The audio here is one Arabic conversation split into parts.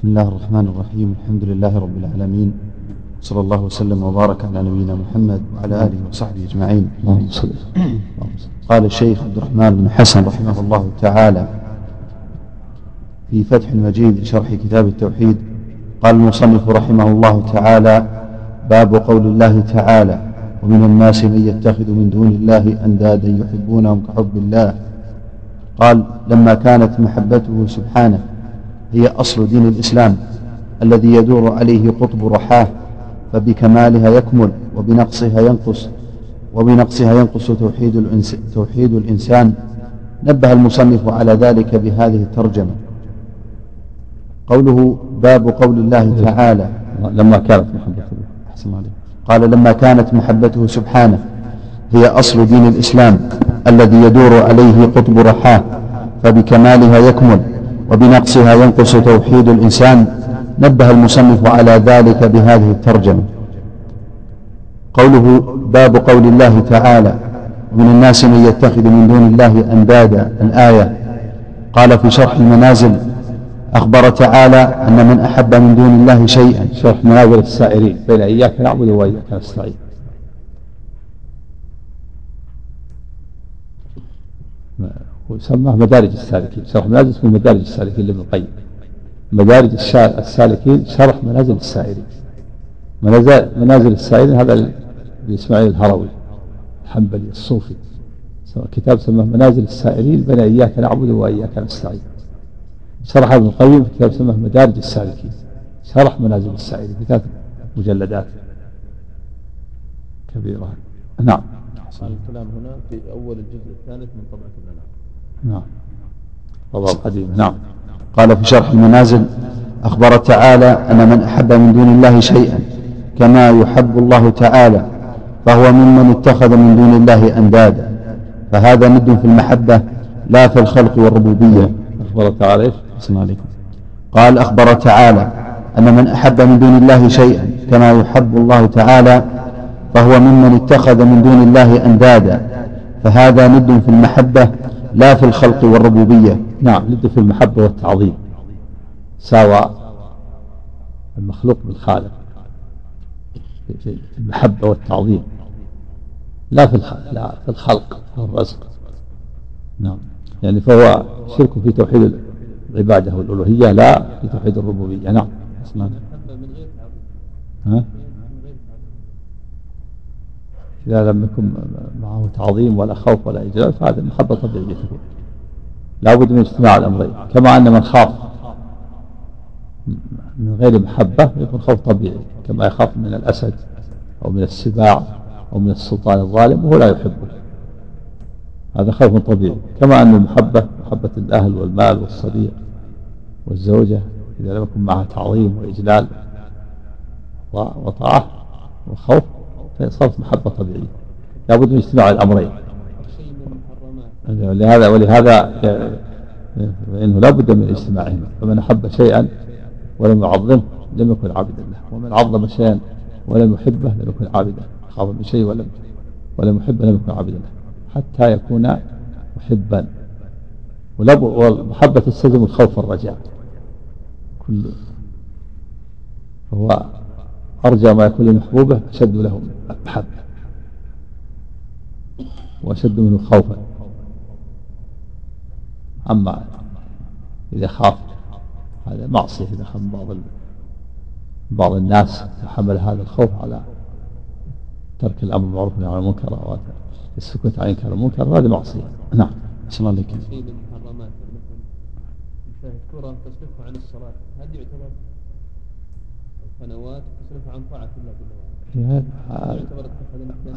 بسم الله الرحمن الرحيم. الحمد لله رب العالمين. صلى الله وسلم وبارك على نبينا محمد وعلى آله وصحبه أجمعين. قال الشيخ عبد الرحمن بن حسن رحمه الله تعالى في فتح المجيد شرح كتاب التوحيد. قال المصنف رحمه الله تعالى باب قول الله تعالى ومن الناس من يتخذ من دون الله أندادا يحبونهم كحب الله. قال لما كانت محبته سبحانه هي أصل دين الإسلام الذي يدور عليه قطب رحاه فبكمالها يكمل وبنقصها ينقص وبنقصها ينقص توحيد, الإنس توحيد الإنسان. نبه المصنف على ذلك بهذه الترجمة. قوله باب قول الله تعالى. لما كانت محبته. أحسن عليك. قال لما كانت محبته سبحانه هي أصل دين الإسلام الذي يدور عليه قطب رحاه فبكمالها يكمل وبنقصها ينقص توحيد الإنسان. نبه المصنف على ذلك بهذه الترجمة. قوله باب قول الله تعالى ومن الناس من يتخذ من دون الله أندادا. الآية. قال في شرح المنازل أخبر تعالى أن من أحب من دون الله شيئا. شرح منازل السائرين بين إياك نعبد وإياك نستعين. وسماه مدارج السالكين. شرح منازل اسمه مدارج السالكين لابن القيم. مدارج السالكين شرح منازل السائرين منازل السائرين هذا لإسماعيل الهروي الحنبلي الصوفي. كتاب سماه منازل السائرين بين إياك نعبد وإياك نستعين. شرح ابن القيم كتاب سماه مدارج السالكين. شرح منازل السائرين في ثلاث مجلدات. كبيرة. نعم. الكلام هنا في أول الجزء الثالث من طبعة الأنام نعم. والله قديم نعم. قال في شرح المنازل أخبر تعالى أن من أحب من دون الله شيئا كما يحب الله تعالى فهو ممن اتخذ من دون الله أندادا. فهذا ند في المحبة لا في الخلق والربوبية. أخبر تعالى إيش؟ عليكم. قال أخبر تعالى أن من أحب من دون الله شيئا كما يحب الله تعالى فهو ممن اتخذ من دون الله أندادا. فهذا ند في المحبة لا في الخلق والربوبية. نعم. ند في المحبة والتعظيم. ساوى المخلوق بالخالق. في المحبة والتعظيم. لا في الخلق لا في الخلق والرزق. نعم. يعني فهو شرك في توحيد العبادة والألوهية لا في توحيد الربوبية. نعم. ها؟ إذا لم يكن معه تعظيم ولا خوف ولا إجلال فهذا محبة طبيعية تكون لا بد من اجتماع الأمرين كما أن من خاف من غير محبة يكون خوف طبيعي كما يخاف من الأسد أو من السباع أو من السلطان الظالم وهو لا يحبه. هذا خوف طبيعي كما أن المحبة محبة الأهل والمال والصديق والزوجة إذا لم يكن معها تعظيم وإجلال وطاعة وخوف فصارت محبة طبيعية. لابد من اجتماع الأمرين. لهذا ولهذا فإنه لا بد من اجتماعهما. فمن أحب شيئا ولم يعظمه لم يكن عابدا له. ومن عظم شيئا ولم يحبه لم يكن عابدا. خاف من شيء ولم ولم يحبه لم يكن عابدا له. حتى يكون محبا. والمحبة تستلزم الخوف والرجاء. كل فهو أرجى ما يكون لمحبوبه أشد له محبة وأشد منه خوفا. أما إذا خاف هذا معصية إذا خاف بعض بعض الناس حمل هذا الخوف على ترك الأمر بالمعروف والنهي عن المنكر أو السكوت عن إنكار المنكر هذه معصية. نعم. صلى الله عليك شيء من المحرمات مثلا كرة تصرفها عن الصلاة هل يعتبر قنوات تصرفها عن طاعة الله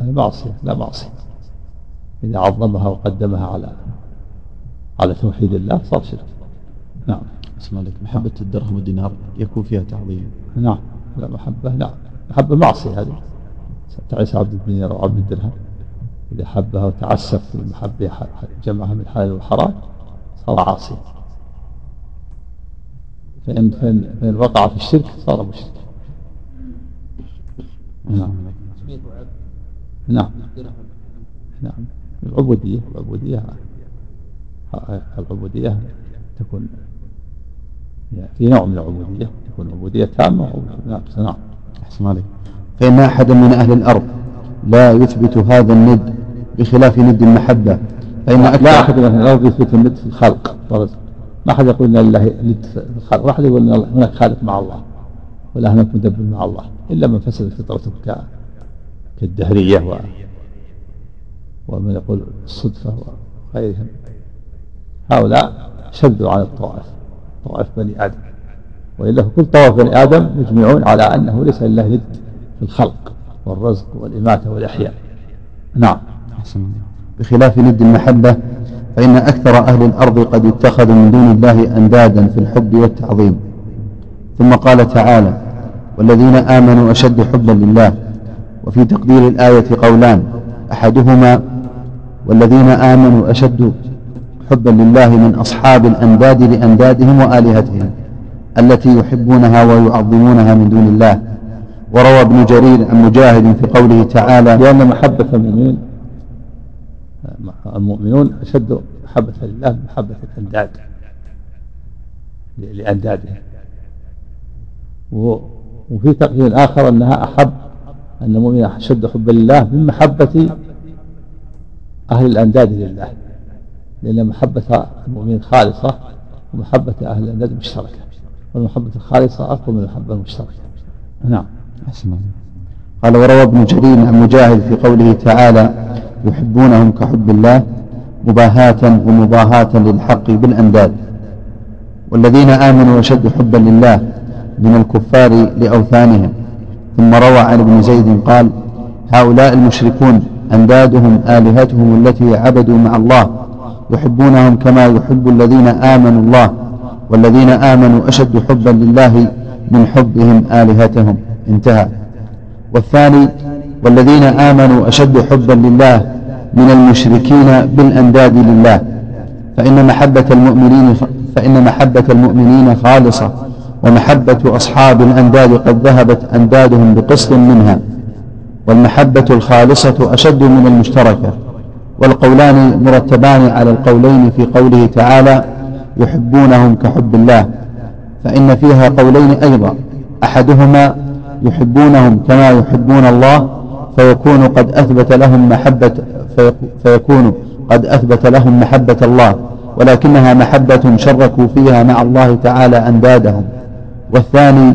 هذا معصية لا معصية. إذا عظمها وقدمها على على توحيد الله صار شرك. نعم. اسمع لك محبة الدرهم والدينار يكون فيها تعظيم. نعم. لا محبة نعم محبة معصية هذه. تعيس عبد الدينار أو عبد الدرهم. إذا حبها وتعسف في المحبة جمعها من حلال وحرام صار عاصيا فإن, فإن, فإن وقع في الشرك صار مشرك. نعم. نعم. نعم. العبودية العبودية العبودية تكون في نوع من العبودية يكون عبودية تامة نعم نعم. أحسن عليك. فإن أحدا من أهل الأرض لا يثبت هذا الند بخلاف ند المحبة. فإن أكثر لا أحد من أهل الأرض يثبت الند في الخلق. ما أحد يقول أن الله ند في الخلق. ما أحد يقول أن هناك خالق مع الله. ولا هناك مدبر مع الله إلا من فسد فطرته كالدهرية و ومن يقول الصدفة وغيرهم هؤلاء شدوا على الطوائف طوائف بني آدم. وإلا كل طوائف بني آدم يجمعون على أنه ليس لله ند في الخلق والرزق والإماتة والإحياء. نعم. بخلاف ند المحبة فإن أكثر أهل الأرض قد اتخذوا من دون الله أندادا في الحب والتعظيم. ثم قال تعالى والذين آمنوا أشد حبا لله. وفي تقدير الآية قولان أحدهما والذين آمنوا أشد حبا لله من أصحاب الأنداد لأندادهم وآلهتهم التي يحبونها ويعظمونها من دون الله. وروى ابن جرير عن مجاهد في قوله تعالى لأن محبة المؤمنين المؤمنون أشد محبة لله من محبة الأنداد لأندادهم. وفي تقدير آخر أنها أحب أن المؤمن أشد حبا لله من محبة أهل الأنداد لله لأن محبة المؤمن خالصة ومحبة أهل الأنداد مشتركة والمحبة الخالصة أقوى من المحبة المشتركة. نعم. قال وروى ابن جرير عن مجاهد في قوله تعالى يحبونهم كحب الله مباهاة ومضاهاة للحق بالأنداد والذين آمنوا أشد حبا لله من الكفار لأوثانهم. ثم روى عن ابن زيد قال هؤلاء المشركون أندادهم آلهتهم التي عبدوا مع الله يحبونهم كما يحب الذين آمنوا الله والذين آمنوا أشد حبا لله من حبهم آلهتهم. انتهى. والثاني والذين آمنوا أشد حبا لله من المشركين بالأنداد لله فإن محبة المؤمنين فإن محبة المؤمنين خالصة. ومحبة أصحاب الأنداد قد ذهبت أندادهم بقسط منها والمحبة الخالصة أشد من المشتركة والقولان مرتبان على القولين في قوله تعالى يحبونهم كحب الله فإن فيها قولين أيضا أحدهما يحبونهم كما يحبون الله فيكون قد أثبت لهم محبة فيكون قد أثبت لهم محبة الله ولكنها محبة شركوا فيها مع الله تعالى أندادهم. والثاني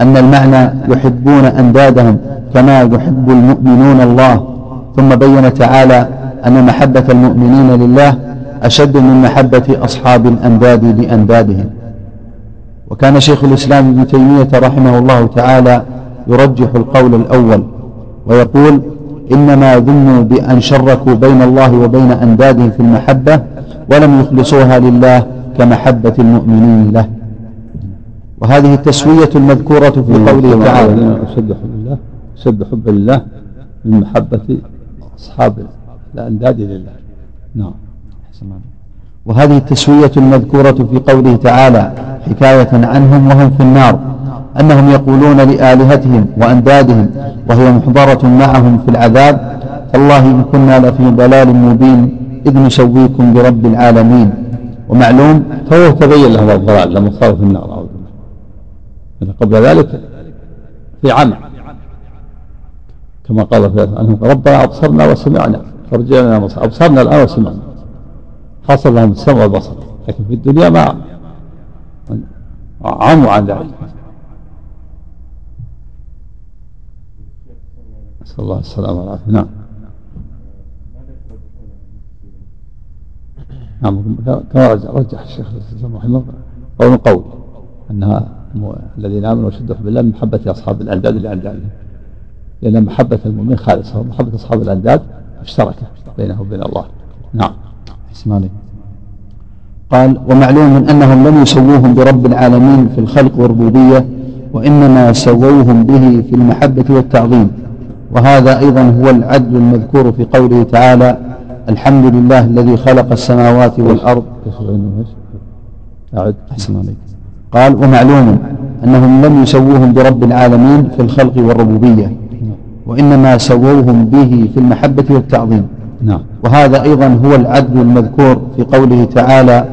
أن المعنى يحبون أندادهم كما يحب المؤمنون الله. ثم بين تعالى أن محبة المؤمنين لله أشد من محبة أصحاب الأنداد لأندادهم. وكان شيخ الإسلام ابن تيمية رحمه الله تعالى يرجح القول الأول ويقول إنما ظنوا بأن شركوا بين الله وبين أندادهم في المحبة ولم يخلصوها لله كمحبة المؤمنين له. وهذه التسوية المذكورة في قوله تعالى. أشد حب الله أشد حب الله من محبة أصحاب الأنداد لله. نعم. وهذه التسوية المذكورة في قوله تعالى حكاية عنهم وهم في النار أنهم يقولون لآلهتهم وأندادهم وهي محضرة معهم في العذاب تالله إن كنا لفي ضلال مبين إذ نسويكم برب العالمين. ومعلوم فهو تبين لهم الضلال لما صاروا في النار. قبل ذلك في عمى كما قال في عنهم ربنا أبصرنا وسمعنا. فرجعنا أبصرنا الآن وسمعنا. حصل لهم السمع والبصر. لكن في الدنيا ما عموا عن ذلك. نسأل الله السلامة والعافية. نعم. نعم كما رجح الشيخ رحمه الله قول قول أنها الذين آمنوا وشدوا بالله من محبة أصحاب الأنداد لاندادهم لأن محبة المؤمن خالصة ومحبة أصحاب الأنداد مشتركة بينه وبين الله. نعم. اسمعني قال ومعلوم أنهم لم يسووهم برب العالمين في الخلق والربوبية وإنما سووهم به في المحبة والتعظيم. وهذا أيضا هو العدل المذكور في قوله تعالى الحمد لله الذي خلق السماوات والأرض. أعد. أحسن عليك. قال ومعلوم أنهم لم يسووهم برب العالمين في الخلق والربوبية وإنما سووهم به في المحبة والتعظيم. نعم. وهذا أيضا هو العدل المذكور في قوله تعالى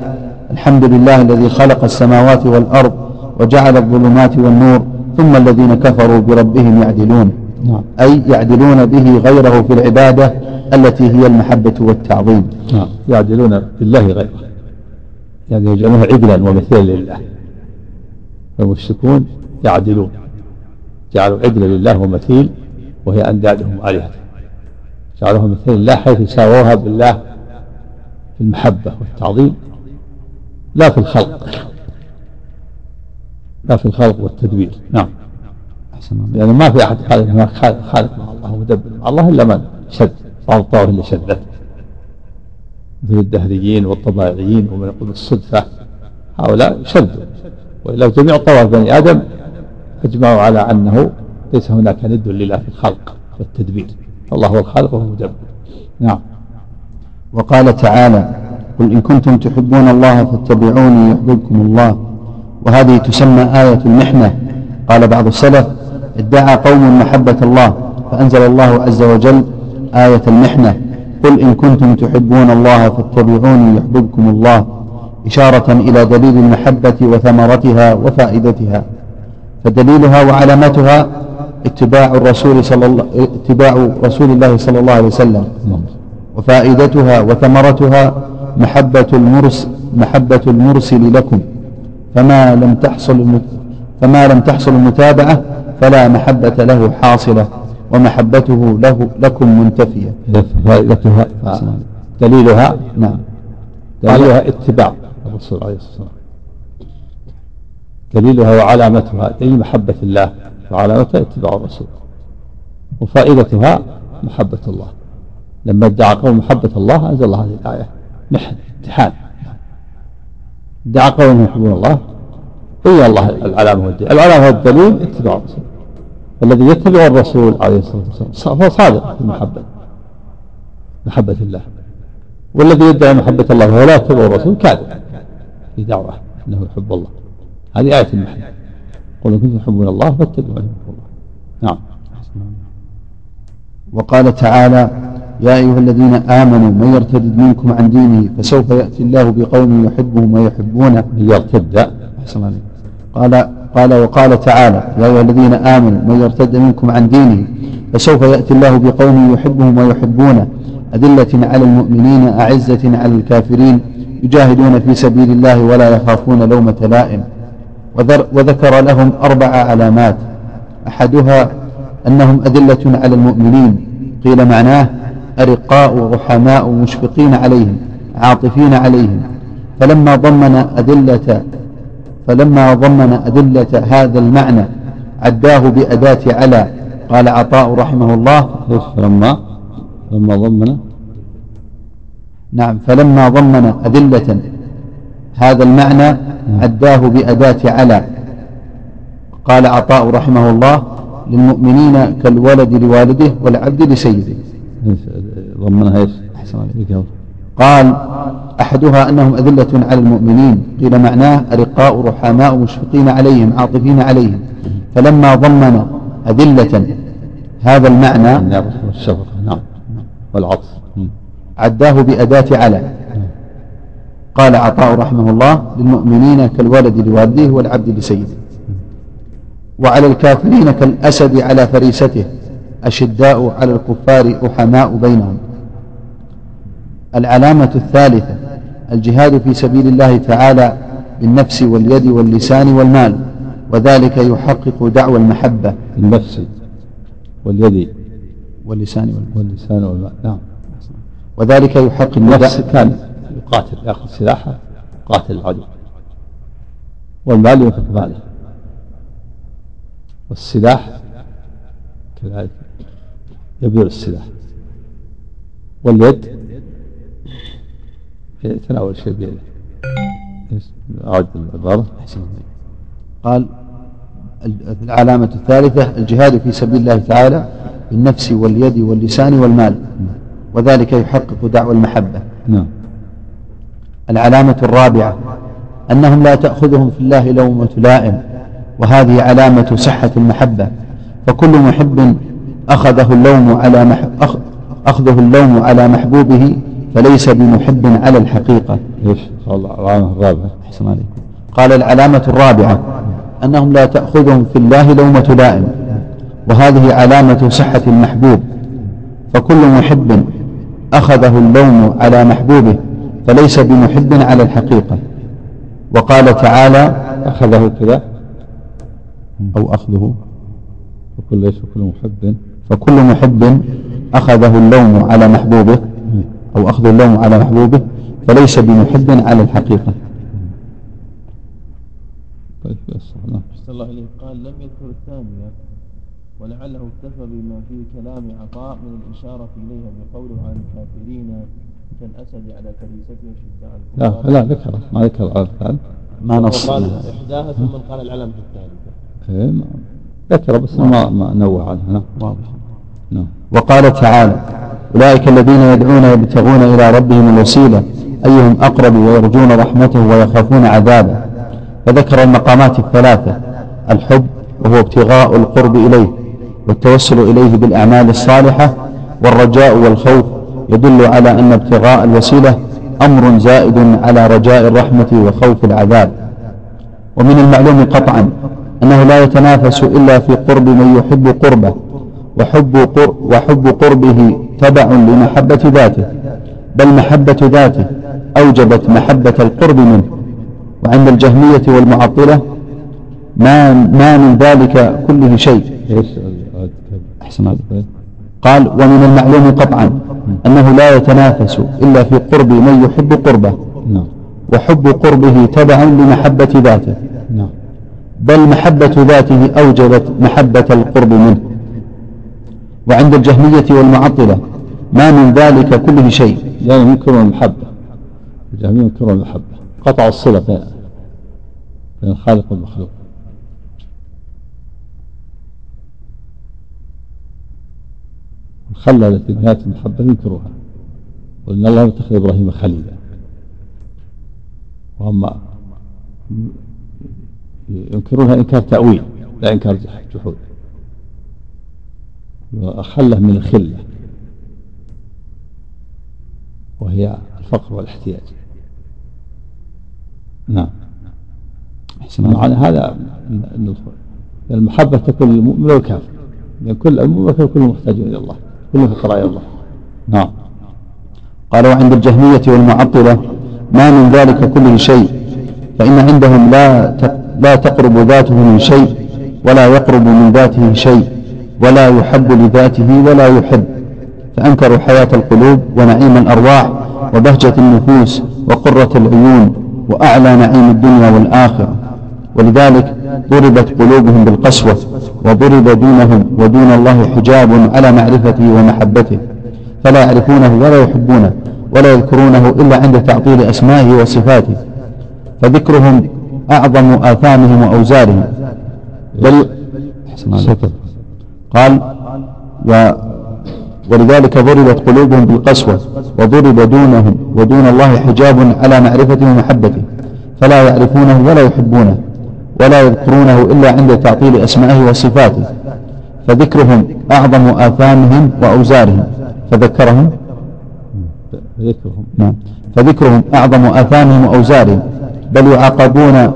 الحمد لله الذي خلق السماوات والأرض وجعل الظلمات والنور ثم الذين كفروا بربهم يعدلون. نعم. أي يعدلون به غيره في العبادة التي هي المحبة والتعظيم. نعم. يعدلون بالله غيره. يعني يجعلونه عدلا ومثيلا لله. فالمشركون يعدلون جعلوا عدلا لله ومثيل وهي أندادهم آلهة. جعلوها مثيل لله حيث ساووها بالله في المحبة والتعظيم لا في الخلق لا في الخلق والتدبير. نعم. لأنه ما في أحد خالق خالق مع الله ومدبر مع الله إلا من؟ شد. الطوائف اللي شدت مثل الدهريين والطبائعيين ومن يقول الصدفة هؤلاء شدوا. وإلا جميع طوائف بني آدم أجمعوا على أنه ليس هناك ند لله في الخلق والتدبير الله هو الخالق وهو المدبر. نعم. وقال تعالى قل إن كنتم تحبون الله فاتبعوني يحببكم الله. وهذه تسمى آية المحنة. قال بعض السلف ادعى قوم محبة الله فأنزل الله عز وجل آية المحنة. قل إن كنتم تحبون الله فاتبعوني يحببكم الله. إشارة إلى دليل المحبة وثمرتها وفائدتها فدليلها وعلامتها اتباع الرسول صلى الله اتباع رسول الله صلى الله عليه وسلم وفائدتها وثمرتها محبة المرس محبة المرسل لكم فما لم تحصل فما لم تحصل المتابعة فلا محبة له حاصلة ومحبته له لكم منتفية. فائدتها دليلها نعم. دليلها اتباع. الرسول عليه الصلاة والسلام. دليلها وعلامتها دليل محبة الله وعلامتها اتباع الرسول. وفائدتها محبة الله. لما ادعى قوم محبة الله أنزل الله هذه الآية. محن امتحان ادعى قوم يحبون الله هي الله العلامة والدليل. العلامة والدليل اتباع الرسول. الذي يتبع الرسول عليه الصلاة والسلام. فهو صادق في المحبة. محبة الله. والذي يدعي محبة الله وهو لا يتبع الرسول كاذب. في دعوة أنه يحب الله. هذه آية المحبة قل كنتم تحبون الله فاتبعوا الله نعم. وقال تعالى يا أيها الذين آمنوا من يرتد منكم عن دينه فسوف يأتي الله بقوم يحبهم ويحبونه. يرتد؟ أحسن عليك. قال قال وقال تعالى يا أيها الذين آمنوا من يرتد منكم عن دينه فسوف يأتي الله بقوم يحبهم ويحبونه. أذلة على المؤمنين أعزة على الكافرين. يجاهدون في سبيل الله ولا يخافون لومة لائم. وذكر لهم أربع علامات. أحدها أنهم أذلة على المؤمنين. قيل معناه أرقاء رحماء مشفقين عليهم عاطفين عليهم. فلما ضمن أدلة فلما ضمن أدلة هذا المعنى عداه بأداة على. قال عطاء رحمه الله. لما لما ضمن نعم فلما ضمن أدلة هذا المعنى عداه بأداة على. قال عطاء رحمه الله للمؤمنين كالولد لوالده والعبد لسيده. ضمنها إيش؟ قال أحدها أنهم أذلة على المؤمنين قيل معناه أرقاء رحماء مشفقين عليهم عاطفين عليهم. فلما ضمن أذلة هذا المعنى والشفقة نعم. والعطف. عداه بأداة على قال عطاء رحمه الله للمؤمنين كالولد لوالده والعبد لسيده. وعلى الكافرين كالأسد على فريسته. أشداء على الكفار رحماء بينهم. العلامة الثالثة الجهاد في سبيل الله تعالى بالنفس واليد واللسان والمال. وذلك يحقق دعوى المحبة. النفس واليد. واللسان والمال. واللسان والمال. نعم. وذلك يحقق النفس كان يقاتل يأخذ سلاحه قاتل العدو والمال ينفق ماله. والسلاح كذلك يبذل السلاح. واليد يتناول شيء بيده. أعد العبارة قال العلامة الثالثة الجهاد في سبيل الله تعالى بالنفس واليد واللسان والمال. وذلك يحقق دعوى المحبة. نعم. العلامة الرابعة أنهم لا تأخذهم في الله لومة لائم وهذه علامة صحة المحبة. فكل محب أخذه اللوم على أخذه اللوم على محبوبه فليس بمحب على الحقيقة. إيش؟ العلامة الرابعة. أحسن عليكم. قال العلامة الرابعة أنهم لا تأخذهم في الله لومة لائم وهذه علامة صحة المحبوب. فكل محب أخذه اللوم على محبوبه فليس بمحب على الحقيقة. وقال تعالى أخذه كذا أو أخذه وكل إيش وكل محب. فكل محب أخذه اللوم على محبوبه أو أخذ اللوم على محبوبه فليس بمحب على الحقيقة. طيب الله قال لم يذكر الثانية ولعله اكتفى بما في كلام عطاء من الإشارة إليها بقوله عن الكافرين كالأسد على كنيسته شداء لا لا ذكر ما ذكر على الثالث ما نص قال إحداها ثم قال العلامة الثالثة. إيه، ما- ذكر بس ما ما نوع عنها نعم واضح. نعم. وقال تعالى أولئك الذين يدعون يبتغون إلى ربهم الوسيلة أيهم أقرب ويرجون رحمته ويخافون عذابه. فذكر المقامات الثلاثة الحب وهو ابتغاء القرب إليه. والتوسل إليه بالأعمال الصالحة والرجاء والخوف يدل على أن ابتغاء الوسيلة أمر زائد على رجاء الرحمة وخوف العذاب. ومن المعلوم قطعا أنه لا يتنافس إلا في قرب من يحب قربه وحب, قر وحب قربه تبع لمحبة ذاته بل محبة ذاته أوجبت محبة القرب منه. وعند الجهمية والمعطلة ما, ما من ذلك كله شيء. أحسن. قال ومن المعلوم قطعا أنه لا يتنافس إلا في قرب من يحب قربه نعم. وحب قربه تبع لمحبة ذاته. نعم. بل محبة ذاته أوجبت محبة القرب منه. وعند الجهمية والمعطلة ما من ذلك كله شيء. يعني ينكرون المحبة. الجهمية ينكرون المحبة. قطعوا الصلة بين الخالق والمخلوق التي بنهاية المحبة ينكروها وإن الله اتخذ إبراهيم خليلا. وهم ينكرونها إنكار تأويل لا إنكار جحود. وأخله من الخلة. وهي الفقر والاحتياج. نعم. أحسن. معنى هذا المحبة تكون للمؤمن والكافر. لأن كل المؤمن كلهم محتاجون إلى الله. كلهم فقراء إلى الله. نعم. قال وعند الجهمية والمعطلة ما من ذلك كله شيء فإن عندهم لا لا تقرب ذاته من شيء ولا يقرب من ذاته شيء ولا يحب لذاته ولا يحب. فأنكروا حياة القلوب ونعيم الأرواح وبهجة النفوس وقرة العيون وأعلى نعيم الدنيا والآخرة. ولذلك ضربت قلوبهم بالقسوة وضرب دونهم ودون الله حجاب على معرفته ومحبته. فلا يعرفونه ولا يحبونه ولا يذكرونه إلا عند تعطيل أسمائه وصفاته. فذكرهم أعظم آثامهم وأوزارهم. بل قال و ولذلك ضربت قلوبهم بالقسوة وضرب دونهم ودون الله حجاب على معرفته ومحبته. فلا يعرفونه ولا يحبونه. ولا يذكرونه إلا عند تعطيل أسمائه وصفاته فذكرهم أعظم آثامهم وأوزارهم. فذكرهم؟ ذكرهم نعم. فذكرهم أعظم آثامهم وأوزارهم. بل يعاقبون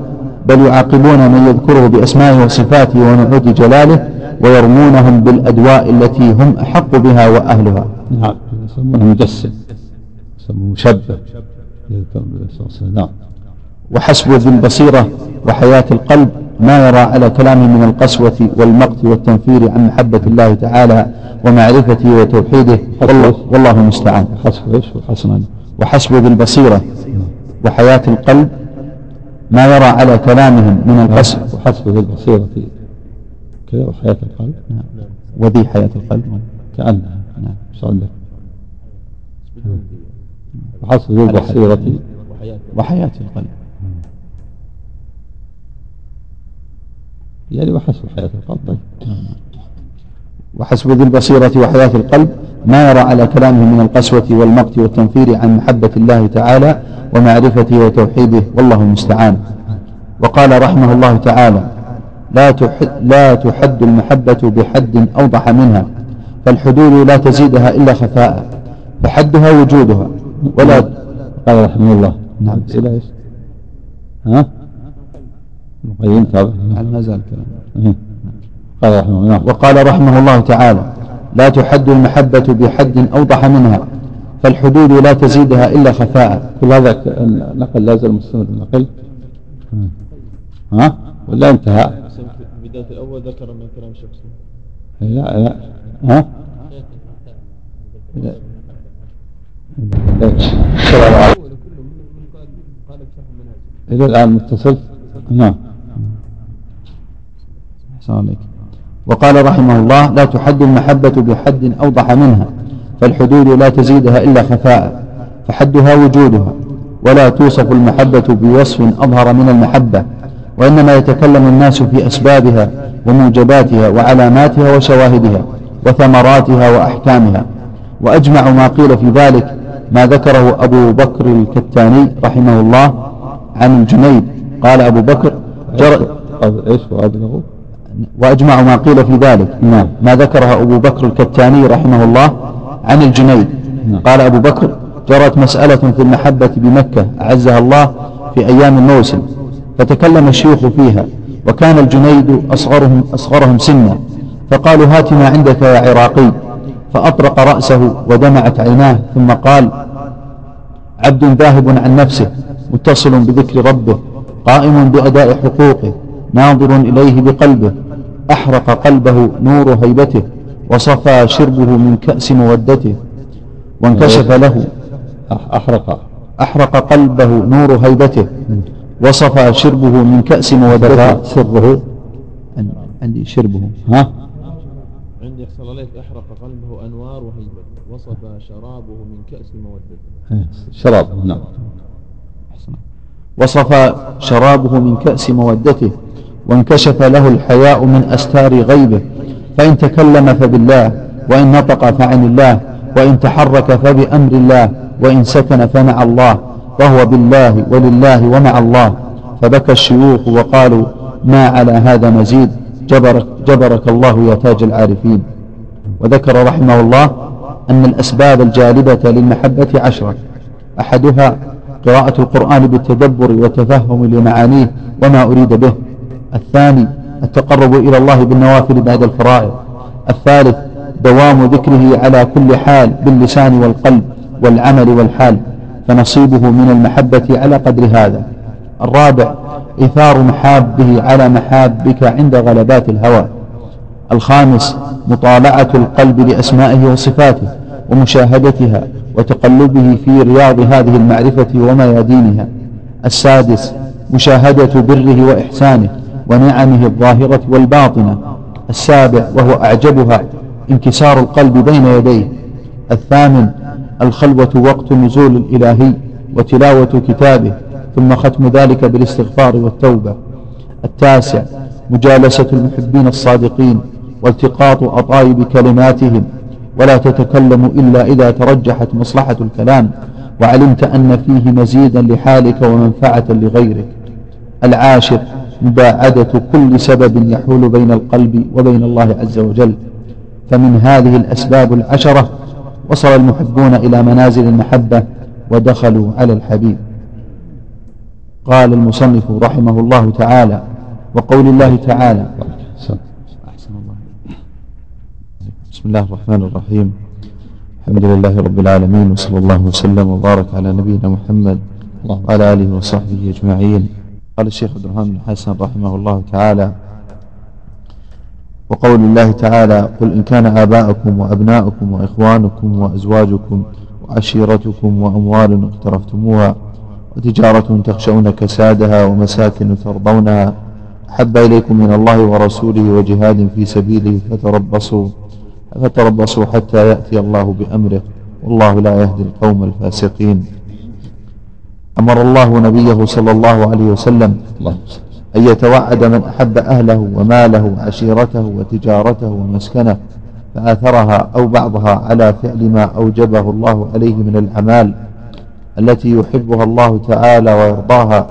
بل يعاقبون من يذكره بأسمائه وصفاته ونعوت جلاله ويرمونهم بالأدواء التي هم أحق بها وأهلها. نعم. يسمونه مجسم. يسمونه مشبه. نعم. وحسب ذي البصيرة وحياة القلب ما يرى على كلامه من القسوة والمقت والتنفير عن محبة الله تعالى ومعرفته وتوحيده. والله, والله المستعان. حسب إيش؟ وحسن وحسب ذي البصيرة وحياة القلب ما يرى على كلامهم من القسوة. وحسب ذي البصيرة كذا وحياة القلب. وذي حياة القلب. كأنها. نعم. إيش عندك؟ وحسب ذي البصيرة وحياته وحياة القلب. يعني وحسب حياة القلب. طيب. وحسب ذي البصيرة وحياة القلب ما يرى على كلامه من القسوة والمقت والتنفير عن محبة الله تعالى ومعرفته وتوحيده. والله المستعان. وقال رحمه الله تعالى لا تحد, لا تحد المحبة بحد أوضح منها فالحدود لا تزيدها إلا خفاء فحدها وجودها. ولا قال رحمه الله. نعم. إلى إيش؟ ها؟ القيم تابع ما زال كلام؟ قال رحمه الله وقال رحمه الله تعالى لا تحد المحبة بحد أوضح منها فالحدود لا تزيدها إلا خفاء. كل هذا نقل لازم مستمر نقل. ها؟ ولا انتهى. في بداية الأول ذكر من كلام شخصي لا لا. ها؟ السلام عليكم. إلى الآن متصل؟ نعم. عليك وقال رحمه الله لا تحد المحبة بحد أوضح منها فالحدود لا تزيدها إلا خفاء فحدها وجودها ولا توصف المحبة بوصف أظهر من المحبة وإنما يتكلم الناس في أسبابها وموجباتها وعلاماتها وشواهدها وثمراتها وأحكامها. وأجمع ما قيل في ذلك ما ذكره أبو بكر الكتاني رحمه الله عن الجنيد قال أبو بكر جر... إيش وأجمع ما قيل في ذلك. نعم. ما ذكره أبو بكر الكتاني رحمه الله عن الجنيد. نعم. قال أبو بكر جرت مسألة في المحبة بمكة أعزها الله في أيام الموسم فتكلم الشيوخ فيها وكان الجنيد أصغرهم, أصغرهم سنا فقالوا هات ما عندك يا عراقي. فأطرق رأسه ودمعت عيناه ثم قال عبد ذاهب عن نفسه متصل بذكر ربه قائم بأداء حقوقه ناظر إليه بقلبه أحرق قلبه نور هيبته وصفى شربه من كأس مودته وانكشف له أحرق. أحرق قلبه نور هيبته وصفى شربه من كأس مودته. سره عندي شربه. ها؟ عندي يحصل عليك. أحرق قلبه أنوار وهيبته وصفى شرابه من كأس مودته. شراب نعم. وصفى شرابه من كأس مودته وانكشف له الحياء من أستار غيبه فإن تكلم فبالله وإن نطق فعن الله وإن تحرك فبأمر الله وإن سكن فمع الله وهو بالله ولله ومع الله. فبكى الشيوخ وقالوا ما على هذا مزيد جبرك, جبرك الله يا تاج العارفين. وذكر رحمه الله أن الأسباب الجالبة للمحبة عشرة. أحدها قراءة القرآن بالتدبر وتفهم لمعانيه وما أريد به. الثاني التقرب إلى الله بالنوافل بعد الفرائض. الثالث دوام ذكره على كل حال باللسان والقلب والعمل والحال فنصيبه من المحبة على قدر هذا. الرابع إثار محابه على محابك عند غلبات الهوى. الخامس مطالعة القلب لأسمائه وصفاته ومشاهدتها وتقلبه في رياض هذه المعرفة وميادينها. السادس مشاهدة بره وإحسانه ونعمه الظاهرة والباطنة السابع وهو أعجبها انكسار القلب بين يديه. الثامن الخلوة وقت نزول الإلهي وتلاوة كتابه ثم ختم ذلك بالاستغفار والتوبة. التاسع مجالسة المحبين الصادقين والتقاط أطايب كلماتهم. ولا تتكلم إلا إذا ترجحت مصلحة الكلام وعلمت أن فيه مزيدا لحالك ومنفعة لغيرك. العاشر مباعدة كل سبب يحول بين القلب وبين الله عز وجل. فمن هذه الأسباب العشرة وصل المحبون إلى منازل المحبة ودخلوا على الحبيب. قال المصنف رحمه الله تعالى وقول الله تعالى أحسن الله بسم الله الرحمن الرحيم. الحمد لله رب العالمين وصلى الله وسلم وبارك على نبينا محمد وعلى آله وصحبه أجمعين. قال الشيخ عبد الرحمن بن حسن رحمه الله تعالى وقول الله تعالى قل إن كان آباءكم وأبناؤكم وإخوانكم وأزواجكم وعشيرتكم وأموال اقترفتموها وتجارة تخشون كسادها ومساكن ترضونها أحب إليكم من الله ورسوله وجهاد في سبيله فتربصوا فتربصوا حتى يأتي الله بأمره والله لا يهدي القوم الفاسقين أمر الله نبيه صلى الله عليه وسلم أن يتوعد من أحب أهله وماله وعشيرته وتجارته ومسكنه فآثرها أو بعضها على فعل ما أوجبه الله عليه من الأعمال التي يحبها الله تعالى ويرضاها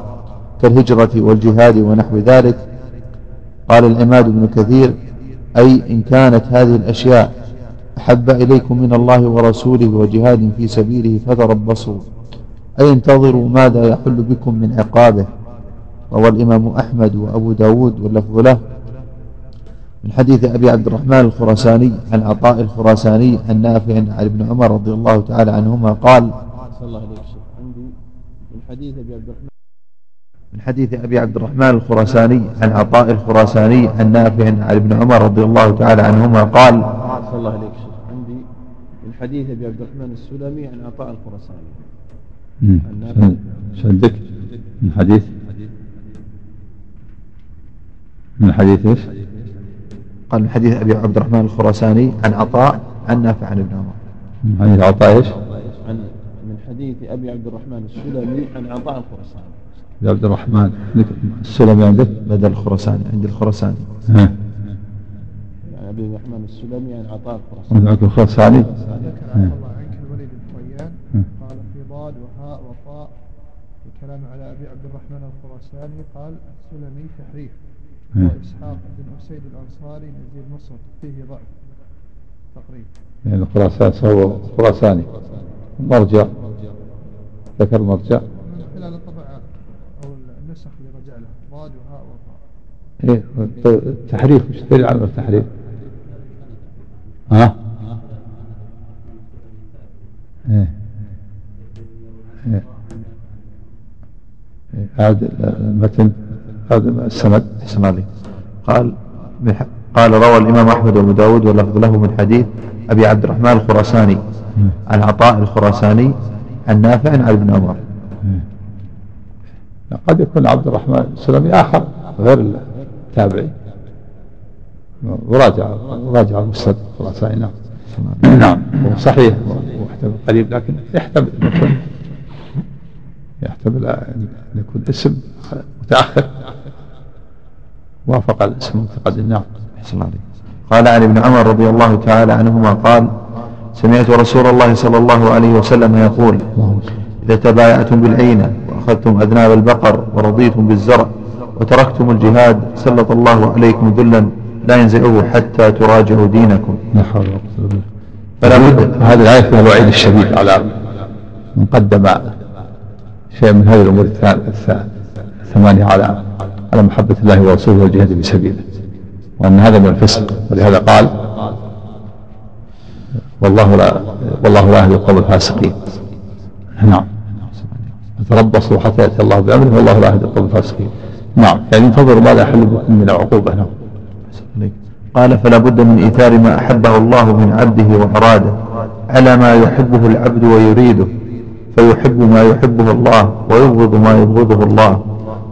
كالهجرة والجهاد ونحو ذلك. قال العماد بن كثير أي إن كانت هذه الأشياء أحب إليكم من الله ورسوله وجهاد في سبيله فتربصوا. أي انتظروا ماذا يحل بكم من عقابه؟ روى الإمام أحمد وأبو داود واللفظ له. من حديث أبي عبد الرحمن الخراساني عن عطاء الخراساني عن نافع عن ابن عمر رضي الله تعالى عنهما قال الله عندي من حديث أبي عبد الرحمن من حديث أبي عبد الرحمن الخراساني عن عطاء الخراساني عن نافع عن ابن عمر رضي الله تعالى عنهما قال الله وسلم. عندي من حديث أبي عبد الرحمن السلمي عن عطاء الخراساني. شو عندك؟ من حديث؟ من حديث إيش؟ قال من حديث أبي عبد الرحمن الخراساني عن عطاء عن نافع عن ابن عمر. من حديث عطاء إيش؟ عن من حديث أبي عبد الرحمن السلمي عن عطاء الخراساني. عبد الرحمن. السلمي عندك؟ بدل الخراساني عند الخراساني. ها. يعني أبي الرحمن السلمي عن عطاء الخراساني. عندك الخراساني؟ ذكر عفى الله عنك الوليد بن طيان قال في ضاد وهاء وطاء الكلام على أبي عبد الرحمن الخراساني قال السلمي تحريف. وإسحاق بن أسيد الأنصاري نزيل مصر فيه ضعف تقريبا. يعني الخراسان هو خراساني. مرجع. ذكر مرجع. من خلال الطبعات أو النسخ اللي رجع له ضاد وهاء وطاء إيه التحريف وش دليل على التحريف؟ ها؟ إيه إيه. إيه. هذا المتن هذا السند عليك قال قال روى الإمام أحمد وأبو داود واللفظ له من حديث أبي عبد الرحمن الخراساني عن عطاء الخراساني عن نافع عن ابن عمر. قد يكون عبد الرحمن السلمي آخر غير التابعي. وراجع وراجع المسند الخراساني. نعم. نعم. صحيح قريب لكن يحتمل يحتمل أن يكون اسم متأخر. وافق الاسم المتقدم نعم. أحسن عليك. قال عن ابن عمر رضي الله تعالى عنهما قال سمعت رسول الله صلى الله عليه وسلم يقول إذا تبايعتم بالعينة وأخذتم أذناب البقر ورضيتم بالزرع وتركتم الجهاد سلط الله عليكم ذلا لا ينزعه حتى تراجعوا دينكم. لا حول ولا قوة فلا بد هذه الآية فيها الوعيد الشديد على من قدم شيء من هذه الأمور الثمانية على على محبة الله ورسوله والجهاد في سبيله. وأن هذا من الفسق. ولهذا قال والله لا والله لا يهدي القوم الفاسقين. نعم. تربصوا حتى يأتي الله بأمره والله لا يهدي القوم الفاسقين. نعم. يعني انتظروا ماذا يحل بكم من العقوبة. نعم. قال فلا بد من إيثار ما أحبه الله من عبده وأراده على ما يحبه العبد ويريده. فيحب ما يحبه الله ويبغض ما يبغضه الله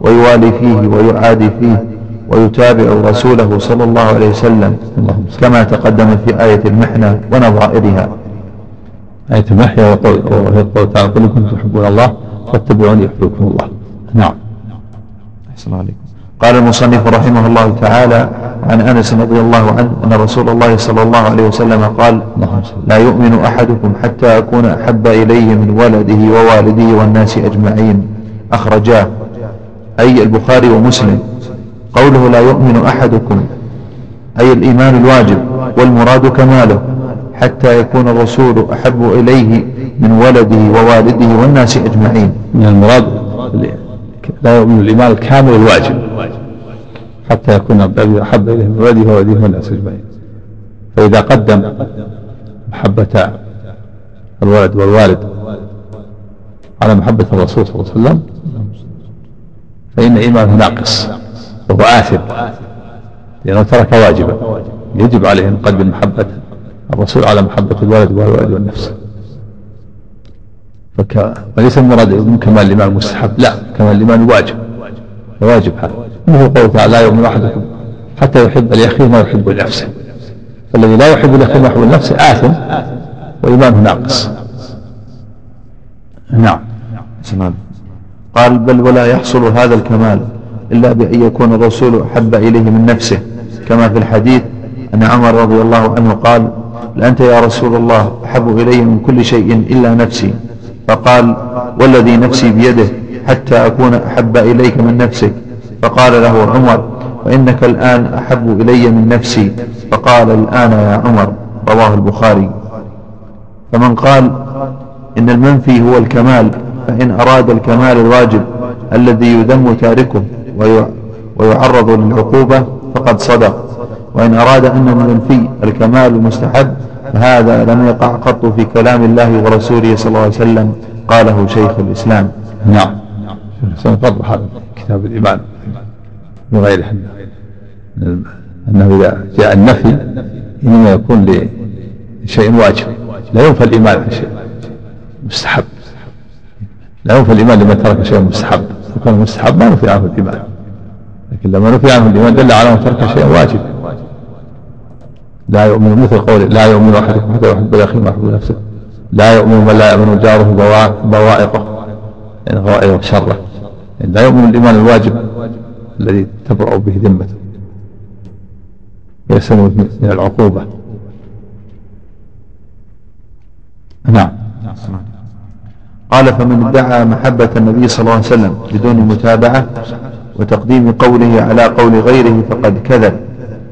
ويوالي فيه ويعادي فيه ويتابع رسوله صلى الله عليه وسلم. كما تقدم في آية المحنة ونظائرها آية المحيا وهي قول تعالى قل كنتم تحبون الله فاتبعوني يحببكم الله. نعم. أحسن عليكم. قال المصنف رحمه الله تعالى عن أنس رضي الله عنه أن رسول الله صلى الله عليه وسلم قال لا يؤمن أحدكم حتى أكون أحب إليه من ولده ووالده والناس أجمعين. أخرجاه أي البخاري ومسلم. قوله لا يؤمن أحدكم أي الإيمان الواجب والمراد كماله حتى يكون الرسول أحب إليه من ولده ووالده والناس أجمعين. من المراد لا يؤمن الإيمان الكامل الواجب حتى يكون أحب إليه من ولده ووالده والناس أجمعين. فإذا قدم محبة الولد والوالد على محبة الرسول صلى الله عليه وسلم فإن إيمانه ناقص وهو آثم لأنه ترك واجبا يجب عليه أن يقدم محبة الرسول على محبة الولد والولد والنفس. فك... وليس المراد من كمال الإيمان المستحب لا كمال الإيمان واجب. واجب هذا. مثل قوله تعالى لا يؤمن أحدكم حتى يحب لأخيه ما يحب لنفسه. فالذي لا يحب لأخيه ما يحب لنفسه آثم وإيمانه ناقص. نعم. قال بل ولا يحصل هذا الكمال إلا بأن يكون الرسول أحب إليه من نفسه. كما في الحديث أن عمر رضي الله عنه قال لأنت يا رسول الله أحب إلي من كل شيء إلا نفسي. فقال والذي نفسي بيده حتى أكون أحب إليك من نفسك. فقال له عمر وإنك الآن أحب إلي من نفسي. فقال الآن يا عمر. رواه البخاري. فمن قال إن المنفي هو الكمال فإن أراد الكمال الواجب الذي يذم تاركه ويعرض للعقوبة فقد صدق. وإن أراد أن ننفي الكمال المستحب فهذا لم يقع قط في كلام الله ورسوله صلى الله عليه وسلم قاله شيخ الإسلام. نعم. سنفضح هذا كتاب الإيمان وغيره أنه إذا جاء النفي إنما يكون لشيء واجب. لا ينفى الإيمان عن شيء مستحب. لا ينفى الإيمان لمن ترك شيئا مستحب. لو كان مستحب ما نفي عنه الإيمان. لكن لما نفي عنه الإيمان دل على أنه ترك شيئا واجب. لا يؤمن مثل قول لا يؤمن أحدكم حتى يحب الأخي ما يحب نفسه لا يؤمن من لا يؤمن جاره بوائقه يعني غوائقه شره. يعني لا يؤمن الإيمان الواجب الذي تبرأ به ذمته. يسلم من العقوبة. نعم. قال فمن ادعى محبة النبي صلى الله عليه وسلم بدون متابعة وتقديم قوله على قول غيره فقد كذب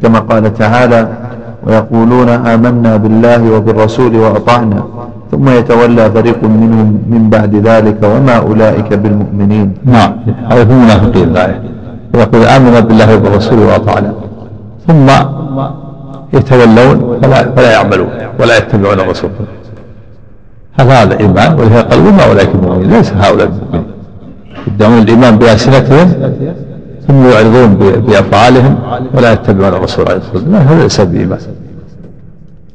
كما قال تعالى ويقولون آمنا بالله وبالرسول وأطعنا ثم يتولى فريق منهم من بعد ذلك وما أولئك بالمؤمنين. نعم هذا في المنافقين. الآية يقول آمنا بالله وبالرسول وأطعنا ثم يتولون فلا, فلا يعملون ولا يتبعون الرسول. هل هذا إيمان ولهذا قال وما أولئك المؤمنين ليس هؤلاء المؤمنين. يدعون الإيمان بألسنتهم ثم يعرضون بأفعالهم ولا يتبعون الرسول عليه الصلاة والسلام. هذا ليس بإيمان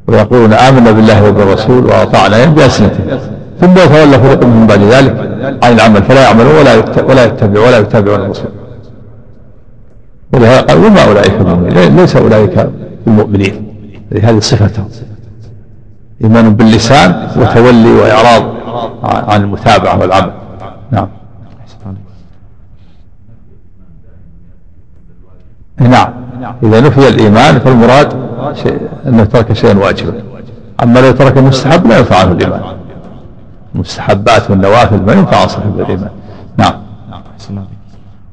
ويقولون آمنا بالله وبالرسول وأطعنا بألسنتهم. ثم يتولى فريق من بعد ذلك عن العمل فلا يعملون ولا ولا يتبع ولا يتبعون الرسول. ولهذا قال وما أولئك المؤمنين ليس أولئك المؤمنين. هذه صفتهم. إيمان باللسان وتولي وإعراض عن المتابعة والعمل. نعم. نعم. إذا نفي الإيمان فالمراد شيء أنه ترك شيئا واجبا. أما لو ترك المستحب لا ينفع عنه الإيمان. المستحبات والنوافل ما ينفع عن صاحب الإيمان. نعم.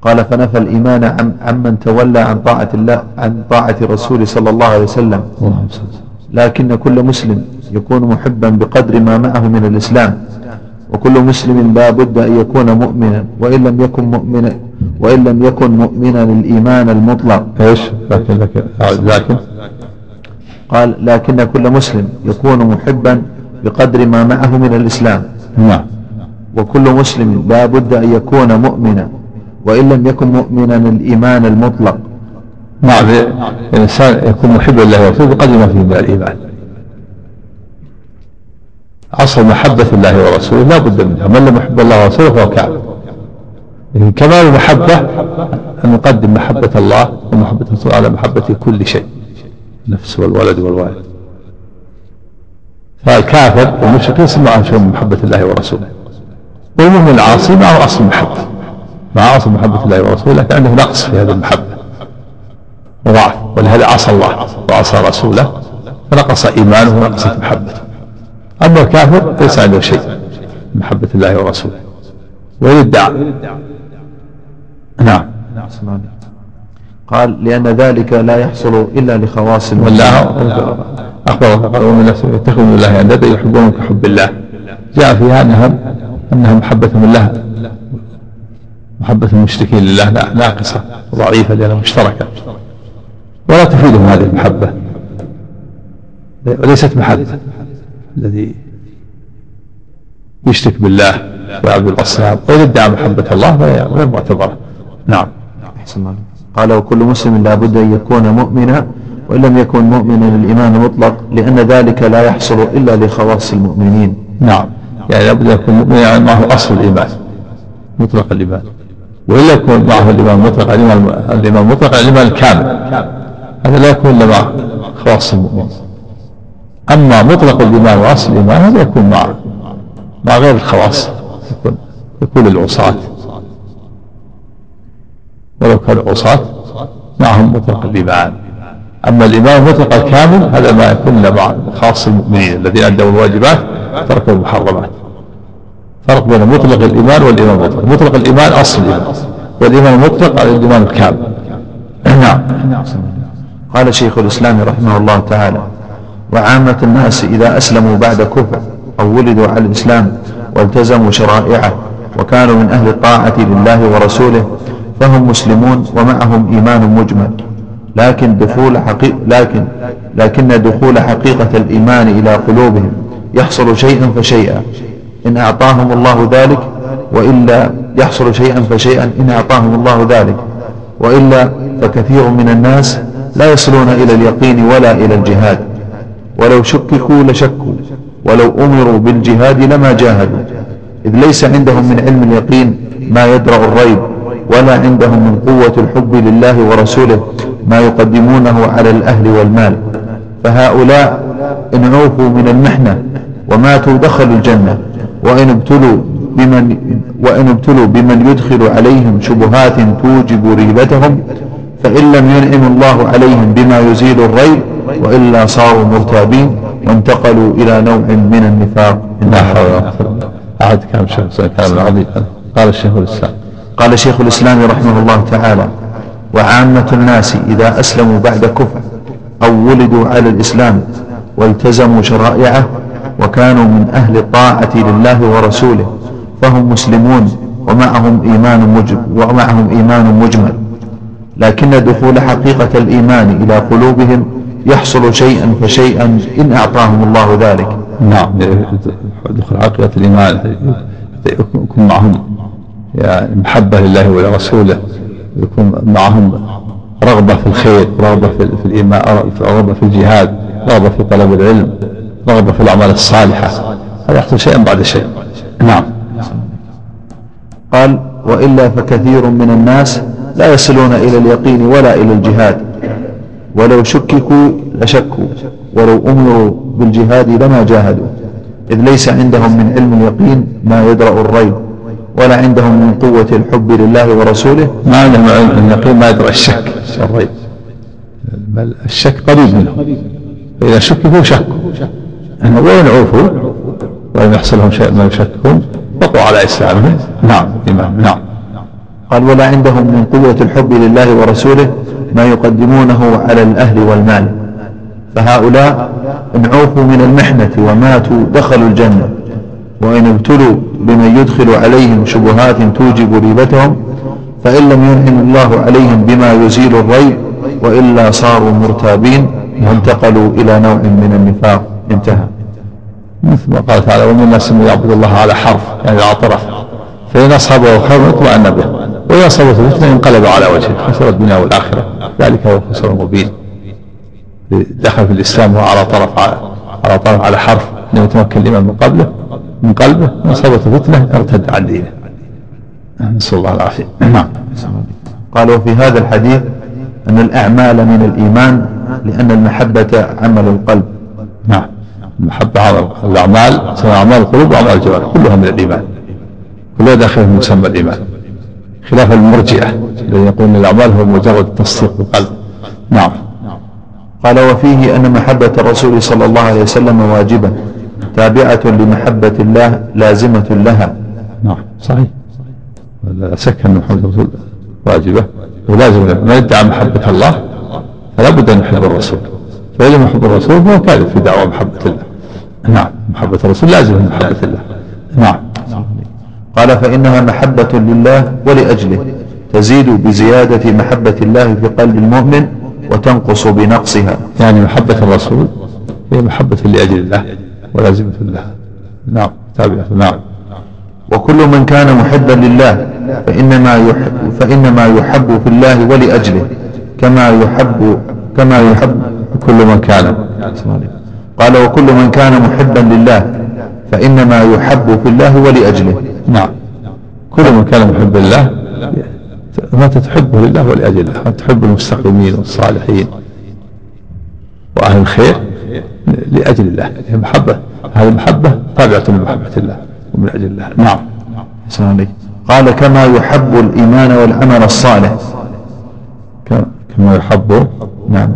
قال فنفى الإيمان عن عمن تولى عن طاعة الله عن طاعة الرسول صلى الله عليه وسلم. لكن كل مسلم يكون محبا بقدر ما معه من الإسلام. وكل مسلم لا بد أن يكون مؤمنا. وإن لم يكن مؤمنا وإن لم يكن مؤمنا الإيمان المطلق. إيش؟ لكن لكن لكن قال لكن كل مسلم يكون محبا بقدر ما معه من الإسلام. نعم. وكل مسلم لا بد أن يكون مؤمنا وإن لم يكن مؤمنا الإيمان المطلق. نعم الإنسان يكون محبا لله ورسوله بقدر ما فيه من الإيمان. أصل محبة الله ورسوله لا بد منها. من لم يحب الله ورسوله فهو كافر. لكن كمال المحبة أن نقدم محبة الله ومحبة الرسول على محبة كل شيء النفس والولد والوالد. فالكافر والمشرك ليس معه شيء من محبة الله ورسوله. والمؤمن العاصي معه أصل محبة. مع أصل محبة الله ورسوله لكن عنده نقص في هذه المحبة. وضعف ولهذا عصى الله وعصى رسوله فنقص إيمانه ونقصت محبته. أما الكافر ليس عنده شيء من محبة الله ورسوله. وإن ادعى نعم. قال لأن ذلك لا يحصل إلا لخواص والله أخبر الناس يتخذون الله أندادا يحبون كحب الله جاء فيها أنها أنها محبة الله. محبة المشركين لله ناقصة ضعيفة لأنها مشتركة. ولا تفيدهم هذه المحبة. وليست محبة الذي يشرك بالله ويعبد الأصنام وإن ادعى محبة الله فهي غير معتبرة. نعم. أحسن قال وكل مسلم لا بد أن يكون مؤمنا وإن لم يكن مؤمنا الإيمان المطلق لأن ذلك لا يحصل إلا لخواص المؤمنين. نعم. يعني لابد أن يكون مؤمنا يعني معه أصل الإيمان مطلق الإيمان. وإلا يكون معه الإيمان المطلق الإيمان الإيمان المطلق الإيمان الكامل هذا لا يكون إلا مع خواص المؤمنين. أما مطلق الإيمان وأصل الإيمان هذا يكون مع مع غير الخواص يكون يكون للعصاة. ولو كانوا عصاة معهم مطلق الإيمان. أما الإيمان المطلق الكامل هذا ما يكون مع خاص المؤمنين الذين أدوا الواجبات تركوا المحرمات. فرق بين مطلق الإيمان والإيمان المطلق مطلق الإيمان أصل الإيمان والإيمان المطلق على الإيمان الكامل. نعم. قال شيخ الإسلام رحمه الله تعالى وعامة الناس إذا أسلموا بعد كفر أو ولدوا على الإسلام والتزموا شرائعه وكانوا من أهل الطاعة لله ورسوله فهم مسلمون ومعهم إيمان مجمل. لكن دخول حقيقة لكن لكن دخول حقيقة الإيمان إلى قلوبهم يحصل شيئا فشيئا. إن أعطاهم الله ذلك وإلا يحصل شيئا فشيئا إن أعطاهم الله ذلك. وإلا فكثير من الناس لا يصلون إلى اليقين ولا إلى الجهاد. ولو شككوا لشكوا ولو أمروا بالجهاد لما جاهدوا. إذ ليس عندهم من علم اليقين ما يدرأ الريب. ولا عندهم من قوة الحب لله ورسوله ما يقدمونه على الأهل والمال. فهؤلاء إن عوفوا من المحنة وماتوا دخلوا الجنة وإن ابتلوا بمن وإن ابتلوا بمن يدخل عليهم شبهات توجب ريبتهم فإن لم ينعم الله عليهم بما يزيل الريب وإلا صاروا مرتابين وانتقلوا إلى نوع من النفاق. لا حول ولا قوة أحد كلام شيخ كلام عظيم قال الشيخ الإسلام. قال شيخ الإسلام رحمه الله تعالى وعامة الناس إذا أسلموا بعد كفر أو ولدوا على الإسلام والتزموا شرائعه وكانوا من أهل الطاعة لله ورسوله فهم مسلمون ومعهم إيمان مجمل ومعهم إيمان مجمل. لكن دخول حقيقة الإيمان إلى قلوبهم يحصل شيئا فشيئا إن أعطاهم الله ذلك. نعم دخول حقيقة الإيمان يكون معهم. يعني محبة لله ولرسوله يكون معهم رغبة في الخير رغبة في الإيمان رغبة في الجهاد رغبة في طلب العلم رغبة في الأعمال الصالحة. هذا يحصل شيئا بعد شيء. نعم. قال وإلا فكثير من الناس لا يصلون إلى اليقين ولا إلى الجهاد. ولو شككوا لشكوا ولو أمروا بالجهاد لما جاهدوا. إذ ليس عندهم من علم اليقين ما يدرأ الريب. ولا عندهم من قوة الحب لله ورسوله. ما عندهم علم اليقين ما يدرأ الشك. الريب بل الشك قريب منه. فإذا شككوا شكوا وإن عوفوا ولم يحصل لهم شيء ما يشككون بقوا على إسلامهم. نعم إمام نعم. قال ولا عندهم من قوة الحب لله ورسوله ما يقدمونه على الأهل والمال. فهؤلاء إن عوفوا من المحنة وماتوا دخلوا الجنة. وإن ابتلوا بمن يدخل عليهم شبهات توجب ريبتهم فإن لم ينعم الله عليهم بما يزيل الريب وإلا صاروا مرتابين وانتقلوا إلى نوع من النفاق. انتهى. مثل ما قال تعالى ومن الناس من يعبد الله على حرف يعني على طرف. فإن أصابه خير اطمأن به وإن أصابته فتنة انقلب على وجهه خسر الدنيا والآخرة. ذلك هو الخسر المبين دخل في الإسلام وهو على طرف على طرف على حرف لم يتمكن الإيمان من قبله. من قلبه إن أصابته فتنة ارتد عن دينه. نسأل الله العافية. نعم. قال وفي هذا الحديث أن الأعمال من الإيمان لأن المحبة عمل القلب. نعم. المحبة عمل الأعمال سواء أعمال القلوب وأعمال الجوارح كلها من الإيمان. كلها داخل في مسمى الإيمان. خلاف المرجئة الذين يقولون الأعمال هو مجرد التصديق بالقلب نعم. قال وفيه أن محبة الرسول صلى الله عليه وسلم واجبة. تابعة لمحبة الله لازمة لها. نعم صحيح. لا شك أن محبة الرسول واجبة. ولازم من يدعى محبة الله فلا بد أن يحب الرسول. فإذا محب الرسول فهو كاذب في دعوى محبة الله. نعم محبة الرسول لازم من محبة الله. نعم. قال فإنها محبة لله ولأجله. تزيد بزيادة محبة الله في قلب المؤمن وتنقص بنقصها. يعني محبة الرسول هي محبة لأجل الله. ولازمة الله نعم تابعة نعم. وكل من كان محبا لله فإنما يحب, فإنما يحب في الله ولأجله كما يحب كما يحب كل من كان. قال وكل من كان محبا لله فإنما يحب في الله ولأجله. نعم. كل من كان محبا لله متى تحبه لله ولأجل الله تحب المستقيمين والصالحين. وأهل الخير لأجل الله. المحبة هذه المحبة تابعة لمحبة الله ومن أجل الله. نعم. قال كما يحب الإيمان والعمل الصالح. كما يحب نعم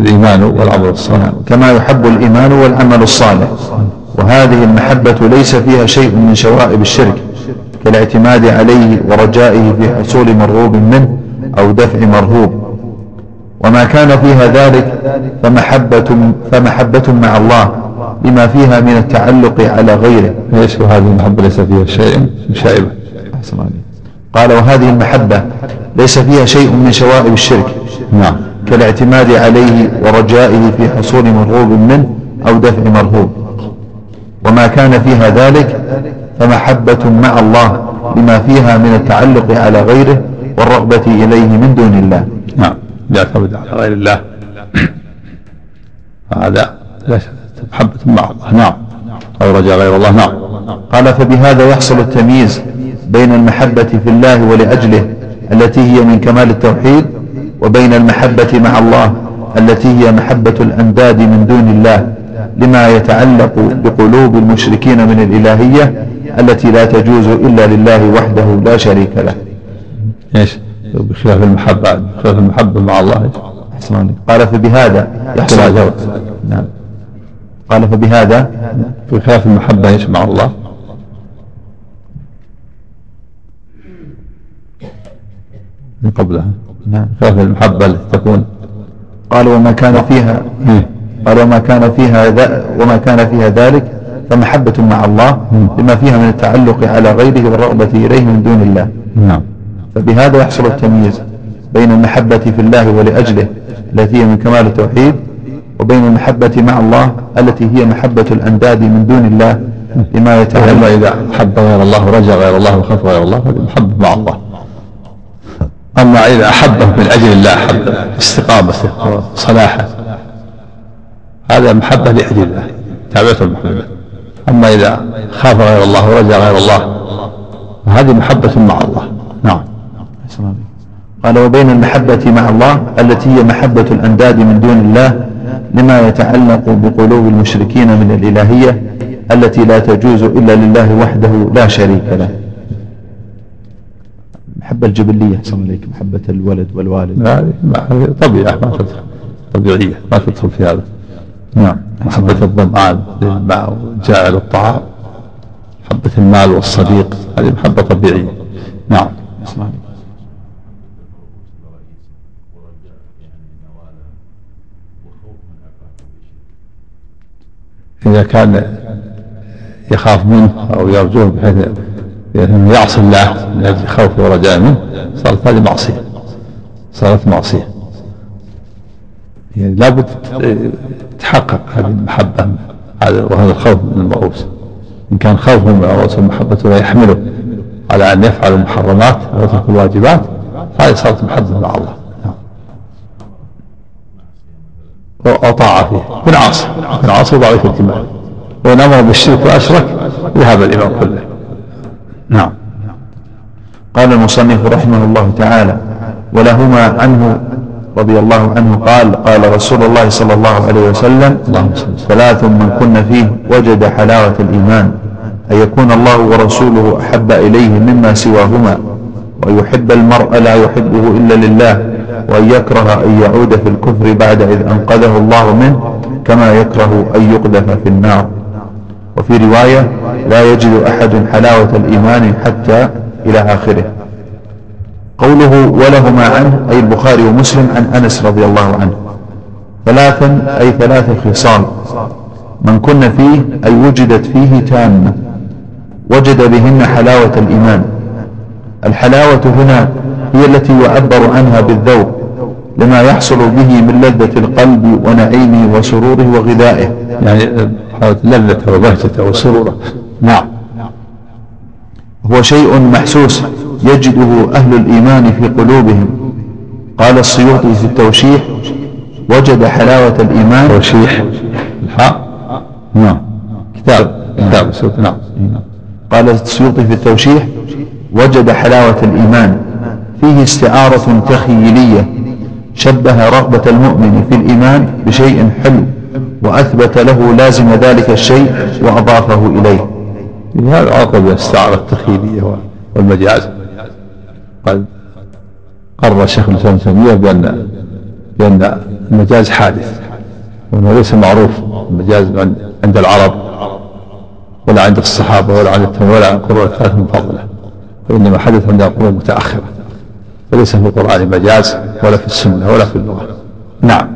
الإيمان والعمل الصالح. كما يحب الإيمان والعمل الصالح. وهذه المحبة ليس فيها شيء من شوائب الشرك كالاعتماد عليه ورجائه في حصول مرغوب منه أو دفع مرهوب. وما كان فيها ذلك فمحبة, فمحبة مع الله لما فيها من التعلق على غيره. إيش وهذه المحبة ليس فيها شيء؟ شائبة. أحسن قال وهذه المحبة ليس فيها شيء من شوائب الشرك. نعم. كالاعتماد عليه ورجائه في حصول مرغوب منه أو دفع مرهوب وما كان فيها ذلك فمحبة مع الله لما فيها من التعلق على غيره والرغبة إليه من دون الله. نعم. يعتمد على غير الله. هذا لا شك محبة مع الله. نعم. أو رجاء غير الله. نعم. قال فبهذا يحصل التمييز بين المحبة في الله ولأجله التي هي من كمال التوحيد وبين المحبة مع الله التي هي محبة الأنداد من دون الله لما يتعلق بقلوب المشركين من الإلهية التي لا تجوز إلا لله وحده لا شريك له. إيش؟ بخلاف المحبة بخلاف المحبة مع الله. أحسن. قال فبهذا يحصل جواب. نعم. قال فبهذا بخلاف المحبة إيش مع الله. من قبلها. نعم. بخلاف المحبة التي تكون. قال وما كان فيها. قال وما كان فيها وما كان فيها ذلك فمحبة مع الله لما فيها من التعلق على غيره والرغبة إليه من دون الله. نعم. فبهذا يحصل التمييز بين المحبة في الله ولأجله التي هي من كمال التوحيد وبين المحبة مع الله التي هي محبة الأنداد من دون الله لما أما يتعلق إذا حب غير الله ورجى غير الله وخاف غير الله هذه محبة مع الله. أما إذا أحبه من أجل الله أحب استقامته وصلاحه هذا محبة لأجل الله تابعته المحبة أما إذا خاف غير الله ورجى غير الله فهذه محبة مع الله. نعم. قال وبين المحبة مع الله التي هي محبة الأنداد من دون الله لما يتعلق بقلوب المشركين من الإلهية التي لا تجوز إلا لله وحده لا شريك له. المحبة الجبلية أحسن عليك محبة الولد والوالد. هذه طبيعة ما تدخل طبيعية ما تدخل في هذا. نعم. محبة الظمآن للماء وجاعل الطعام محبة المال والصديق هذه محبة طبيعية. نعم. أحسن عليك. إذا كان يخاف منه أو يرجوه بحيث أنه يعصي الله من أجل خوفه ورجاء منه صارت هذه معصية. صارت معصية. يعني لابد تحقق هذه المحبة هذا وهذا الخوف من المرؤوس إن كان خوفه من المرؤوس ومحبته لا يحمله على أن يفعل المحرمات ويترك الواجبات هذه صارت محبة مع الله. وطاعة فيه يكون عاصي يكون عاصي ضعيف الإيمان وإن أمر بالشرك وأشرك ذهب الإيمان كله. نعم. قال المصنف رحمه الله تعالى ولهما عنه رضي الله عنه قال قال رسول الله صلى الله عليه وسلم. ثلاث من كن فيه وجد حلاوة الإيمان أن يكون الله ورسوله أحب إليه مما سواهما وأن يحب المرء لا يحبه إلا لله وأن يكره أن يعود في الكفر بعد إذ أنقذه الله منه كما يكره أن يقذف في النار. وفي رواية لا يجد أحد حلاوة الإيمان حتى إلى آخره. قوله ولهما عنه أي البخاري ومسلم عن أنس رضي الله عنه. ثلاثا أي ثلاث خصال. من كن فيه أي وجدت فيه تامة. وجد بهن حلاوة الإيمان. الحلاوة هنا هي التي يعبر عنها بالذوق لما يحصل به من لذة القلب ونعيمه وسروره وغذائه. يعني لذته وبهجته وسروره نعم. هو شيء محسوس يجده أهل الإيمان في قلوبهم. قال السيوطي في التوشيح وجد حلاوة الإيمان. توشيح. الحاء. نعم. كتاب. كتاب. نعم. قال السيوطي في التوشيح وجد حلاوة الإيمان. فيه استعارة تخيلية شبه رغبة المؤمن في الإيمان بشيء حلو وأثبت له لازم ذلك الشيء وأضافه إليه. هذا عقب الاستعارة التخيلية والمجاز. قد قرر الشيخ الإسلام ابن تيمية بأن بأن المجاز حادث وأنه ليس معروف المجاز عند- العرب ولا عند الصحابة ولا عند ولا عند القرون الثلاث المفضله وإنما حدث عند القرون المتأخرة. وليس في القرآن مجاز ولا في السنة ولا في اللغة. نعم.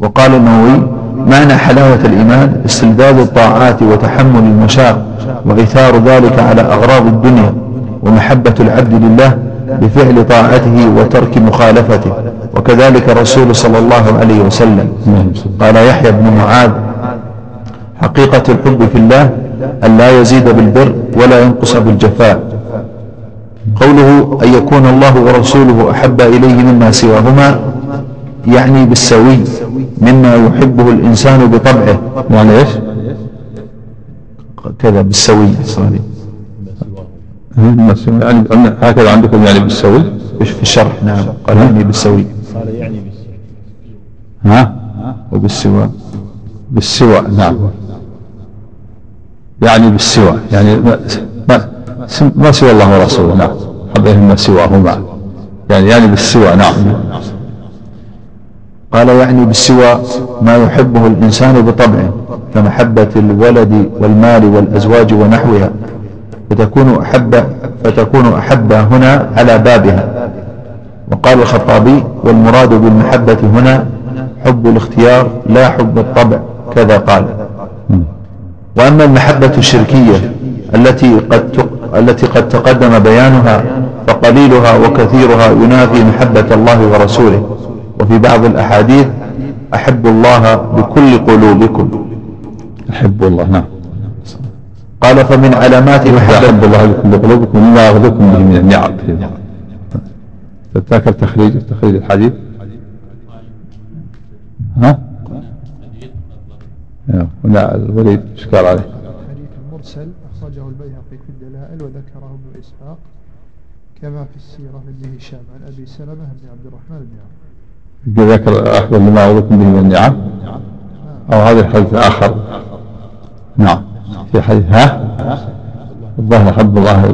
وقال النووي معنى حلاوة الإيمان؟ استلذاذ الطاعات وتحمل المشاق وإثار ذلك على أغراض الدنيا ومحبة العبد لله بفعل طاعته وترك مخالفته. وكذلك الرسول صلى الله عليه وسلم. قال يحيى بن معاذ حقيقة الحب في الله أن لا يزيد بالبر ولا ينقص بالجفاء. قوله أن يكون الله ورسوله أحب إليه مما سواهما يعني بالسوي مما يحبه الإنسان بطبعه. يعني إيش؟ كذا بالسوي. يعني هكذا عندكم يعني بالسوي؟ في الشرح؟ نعم. قال يعني بالسوي. قال يعني بالسوي. ها؟ وبالسواء بالسوى نعم. يعني بالسوى. يعني ما, ما سوى الله ورسوله نعم. حبهم ما سواهما. يعني يعني بالسوى نعم. قال يعني بالسوى ما يحبه الإنسان بطبعه كمحبة الولد والمال والأزواج ونحوها. فتكون أحب فتكون أحب هنا على بابها. وقال الخطابي والمراد بالمحبة هنا حب الاختيار لا حب الطبع. كذا قال. وأما المحبة الشركية التي قد التي قد تقدم بيانها فقليلها وكثيرها ينافي محبة الله ورسوله. وفي بعض الأحاديث أحب الله بكل قلوبكم. أحب الله نعم. قال فمن علامات محبة أحب الله بكل قلوبكم مما يغذكم به من النعم. تذكر تخريج تخريج الحديث؟ ها؟ لا الوليد اشكال عليه؟ المرسل كما في السيرة لابن هشام عن أبي سلمة بن عبد الرحمن بن عوف. ذكر أحب مما أعوذكم به من النعم. أو هذا الحديث الآخر. نعم. في حديث ها؟ الظاهر أحب الله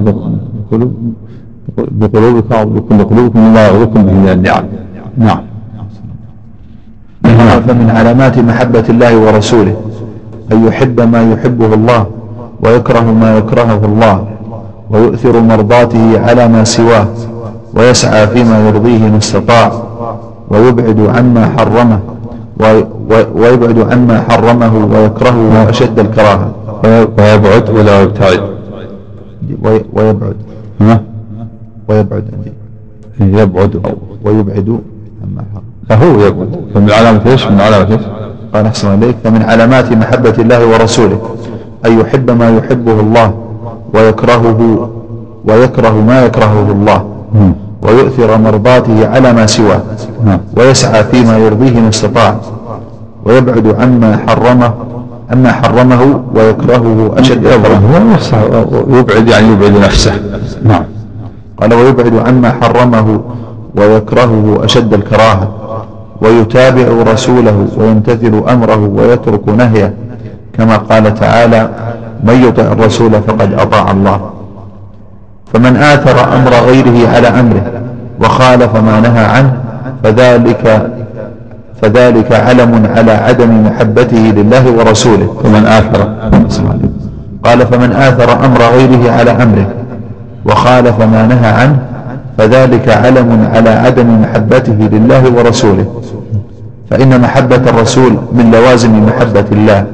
بقلوبكم أو بكل قلوبكم مما يعوذكم به من النعم. نعم. فمن علامات محبة الله ورسوله. أن يحب ما يحبه الله ويكره ما يكرهه الله. ويؤثر مرضاته على ما سواه ويسعى فيما يرضيه ما استطاع ويبعد عما حرمه ويبعد عما حرمه ويكرهه أشد الكراهة. ويبعد ولا يبتعد؟ ويبعد. ها؟ ويبعد يبعد. ويبعد عما حرم. فهو يبعد. فمن علامة إيش؟ من علامة إيش؟ قال أحسن إليك فمن علامات محبة الله ورسوله أن يحب ما يحبه الله. ويكرهه ويكره ما يكرهه الله ويؤثر مرضاته على ما سواه نعم. ويسعى فيما يرضيه ما استطاع ويبعد عما حرمه عما حرمه ويكرهه أشد يبعد يعني يبعد نفسه. نعم. قال ويبعد عما حرمه ويكرهه أشد الكراهة ويتابع رسوله ويمتثل أمره ويترك نهيه كما قال تعالى من يطع الرسول فقد أطاع الله. فمن آثر أمر غيره على أمره وخالف ما نهى عنه فذلك فذلك علم على عدم محبته لله ورسوله. فمن آثر قال فمن آثر أمر غيره على أمره وخالف ما نهى عنه فذلك علم على عدم محبته لله ورسوله. فإن محبة الرسول من لوازم محبة الله.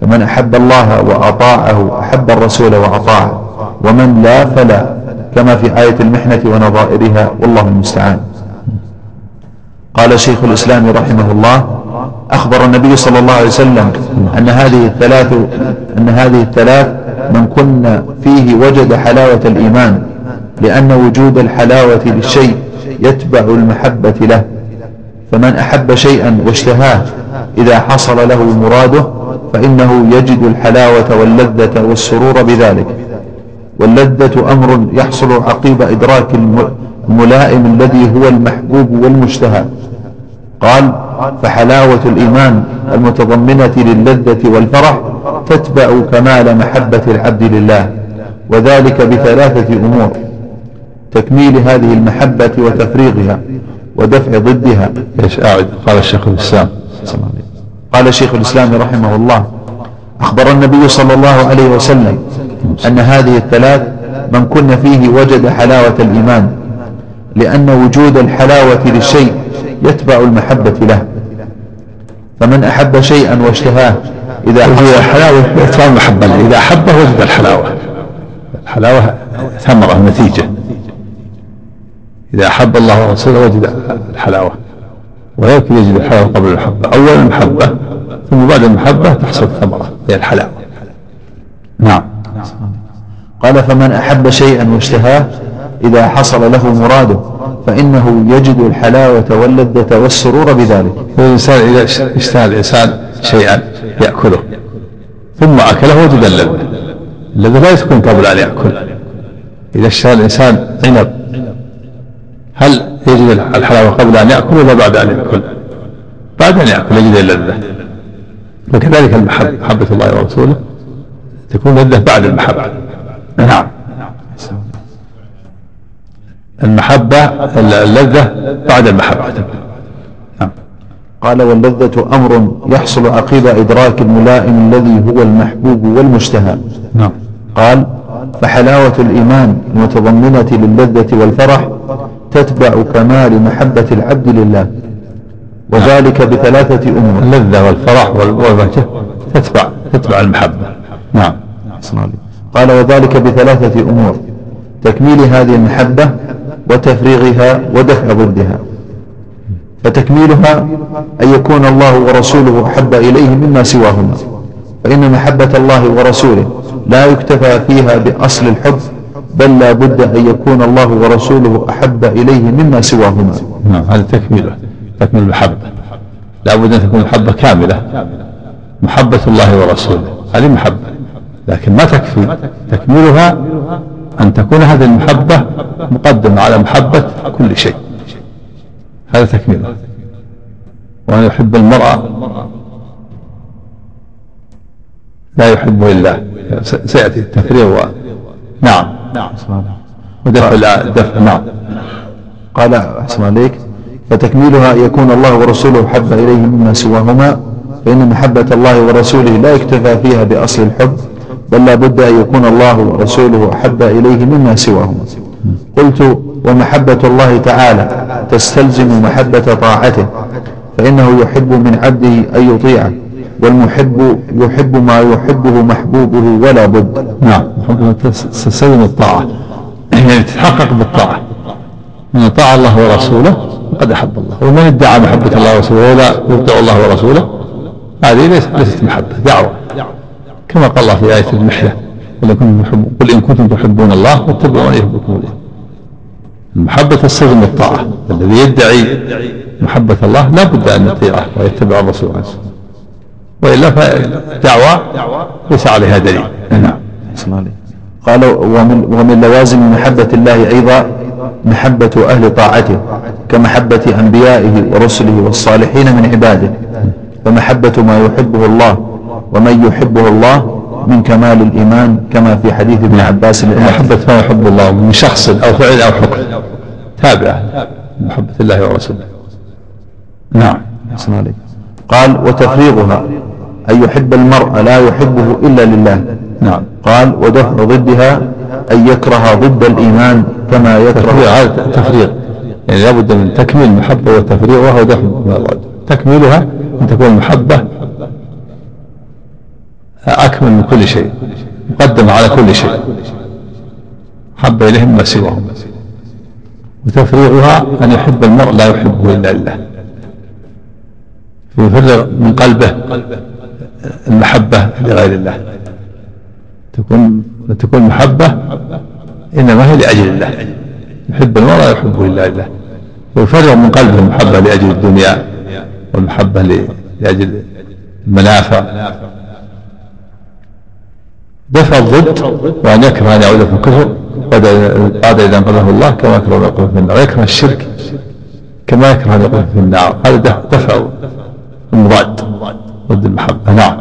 فمن أحب الله وأطاعه أحب الرسول وأطاعه ومن لا فلا كما في آية المحنة ونظائرها والله المستعان. قال شيخ الإسلام رحمه الله أخبر النبي صلى الله عليه وسلم أن هذه الثلاث أن هذه الثلاث من كن فيه وجد حلاوة الإيمان لأن وجود الحلاوة للشيء يتبع المحبة له. فمن أحب شيئا واشتهاه إذا حصل له مراده فإنه يجد الحلاوة واللذة والسرور بذلك. واللذة أمر يحصل عقيب إدراك الملائم الذي هو المحبوب والمشتهى قال فحلاوة الإيمان المتضمنة للذة والفرح تتبع كمال محبة العبد لله وذلك بثلاثة أمور تكميل هذه المحبة وتفريغها ودفع ضدها. إيش قال الشيخ الإسلام. قال شيخ الإسلام رحمه الله أخبر النبي صلى الله عليه وسلم أن هذه الثلاث من كن فيه وجد حلاوة الإيمان لأن وجود الحلاوة للشيء يتبع المحبة له. فمن أحب شيئا واشتهاه إذا وهي حلاوة إتمام المحبة إذا أحبه وجد الحلاوة. الحلاوة ثمرة نتيجة. إذا أحب الله ورسوله وجد الحلاوة. ويمكن يجد الحلاوة قبل المحبة أولا المحبة ثم بعد المحبة تحصل الثمرة هي الحلاوة نعم. قال فمن أحب شيئا واشتهاه إذا حصل له مراده فإنه يجد الحلاوة واللذة والسرور بذلك. الإنسان إذا اشتهى الإنسان شيئا يأكله ثم أكله وجد اللذة. اللذة لا تكون قبل أن يأكل. إذا اشتهى الإنسان عنب هل يجد الحلاوة قبل أن يأكل ولا بعد أن يأكل؟ بعد أن يأكل يجد اللذة. وكذلك المحبة محبة الله ورسوله تكون لذة بعد المحبة. نعم. المحبة اللذة بعد المحبة. نعم. قال واللذة أمر يحصل عقب إدراك الملائم الذي هو المحبوب والمشتهى. نعم. قال فحلاوة الإيمان المتضمنة للذة والفرح تتبع كمال محبة العبد لله وذلك بثلاثة أمور. اللذة والفرح والبهجة تتبع تتبع المحبة. نعم. قال وذلك بثلاثة أمور تكميل هذه المحبة وتفريغها ودفع ضدها. فتكميلها أن يكون الله ورسوله أحب إليه مما سواهما. فإن محبة الله ورسوله لا يكتفى فيها بأصل الحب بل لا بد أن يكون الله ورسوله أحب إليه مما سواهما. نعم هذا تكميله تكميل المحبة لا بد أن تكون محبة كاملة محبة الله ورسوله هذه محبة. لكن ما تكفي؟ تكميلها أن تكون هذه المحبة مقدمة على محبة كل شيء. هذا تكميلها وأن يحب المرأة لا يحب إلا سيأتي التفريغ. نعم. نعم. ودفع دفع. نعم. قال أحسن عليك. فتكميلها أن يكون الله ورسوله حب إليه مما سواهما فإن محبة الله ورسوله لا يكتفى فيها بأصل الحب بل لا بد أن يكون الله ورسوله أحب إليه مما سواهما. قلت ومحبة الله تعالى تستلزم محبة طاعته فإنه يحب من عبده أن يطيعه. والمحب يحب ما يحبه محبوبه ولا بد نعم. تستلزم الطاعة. يعني تتحقق بالطاعة. من أطاع الله ورسوله فقد أحب الله. ومن ادعى محبة الله ورسوله ولا يطيع الله ورسوله هذه ليست محبة دعوة. كما قال الله في آية المحنة قل إن كنتم تحبون الله فاتبعوني يحبكم الله. المحبة تستلزم الطاعة. الذي يدعي محبة الله لا بد أن يطيعه ويتبع الرسول عليه الصلاة وإلا فدعوة ليس عليها دليل. نعم. قال ومن, ومن لوازم محبة الله أيضا محبة أهل طاعته كمحبة أنبيائه ورسله والصالحين من عباده فمحبة ما يحبه الله ومن يحبه الله من كمال الإيمان كما في حديث ابن عباس محبة ما يحب الله من شخص أو فعل أو حكم. تابعة محبة الله ورسوله. نعم. عليك قال وتفريغها. أن يحب المرء لا يحبه إلا لله. نعم. قال ودفع ضدها أن يكره ضد الإيمان كما يكره. هذا تفريغ يعني لابد من تكميل المحبة وتفريغها ودفع تكميلها أن تكون المحبة أكمل من كل شيء مقدم على كل شيء. حب إليهم ما سواهم. وتفريغها أن يحب المرء لا يحبه إلا لله. فيفرغ من قلبه. المحبة لغير الله. تكون تكون محبة إنما هي لأجل الله. يحب المرء لا يحبه لله. ويفرغ من قلبه المحبة لأجل الدنيا والمحبة لأجل المنافع. دفع الضد وأن يكره أن يعود في الكفر. بعد إذا أنقذه الله كما يكره أن يقذف في النار. يكره الشرك كما يكره أن يقذف في النار. هذا دفع المضاد. ضد المحبة نعم.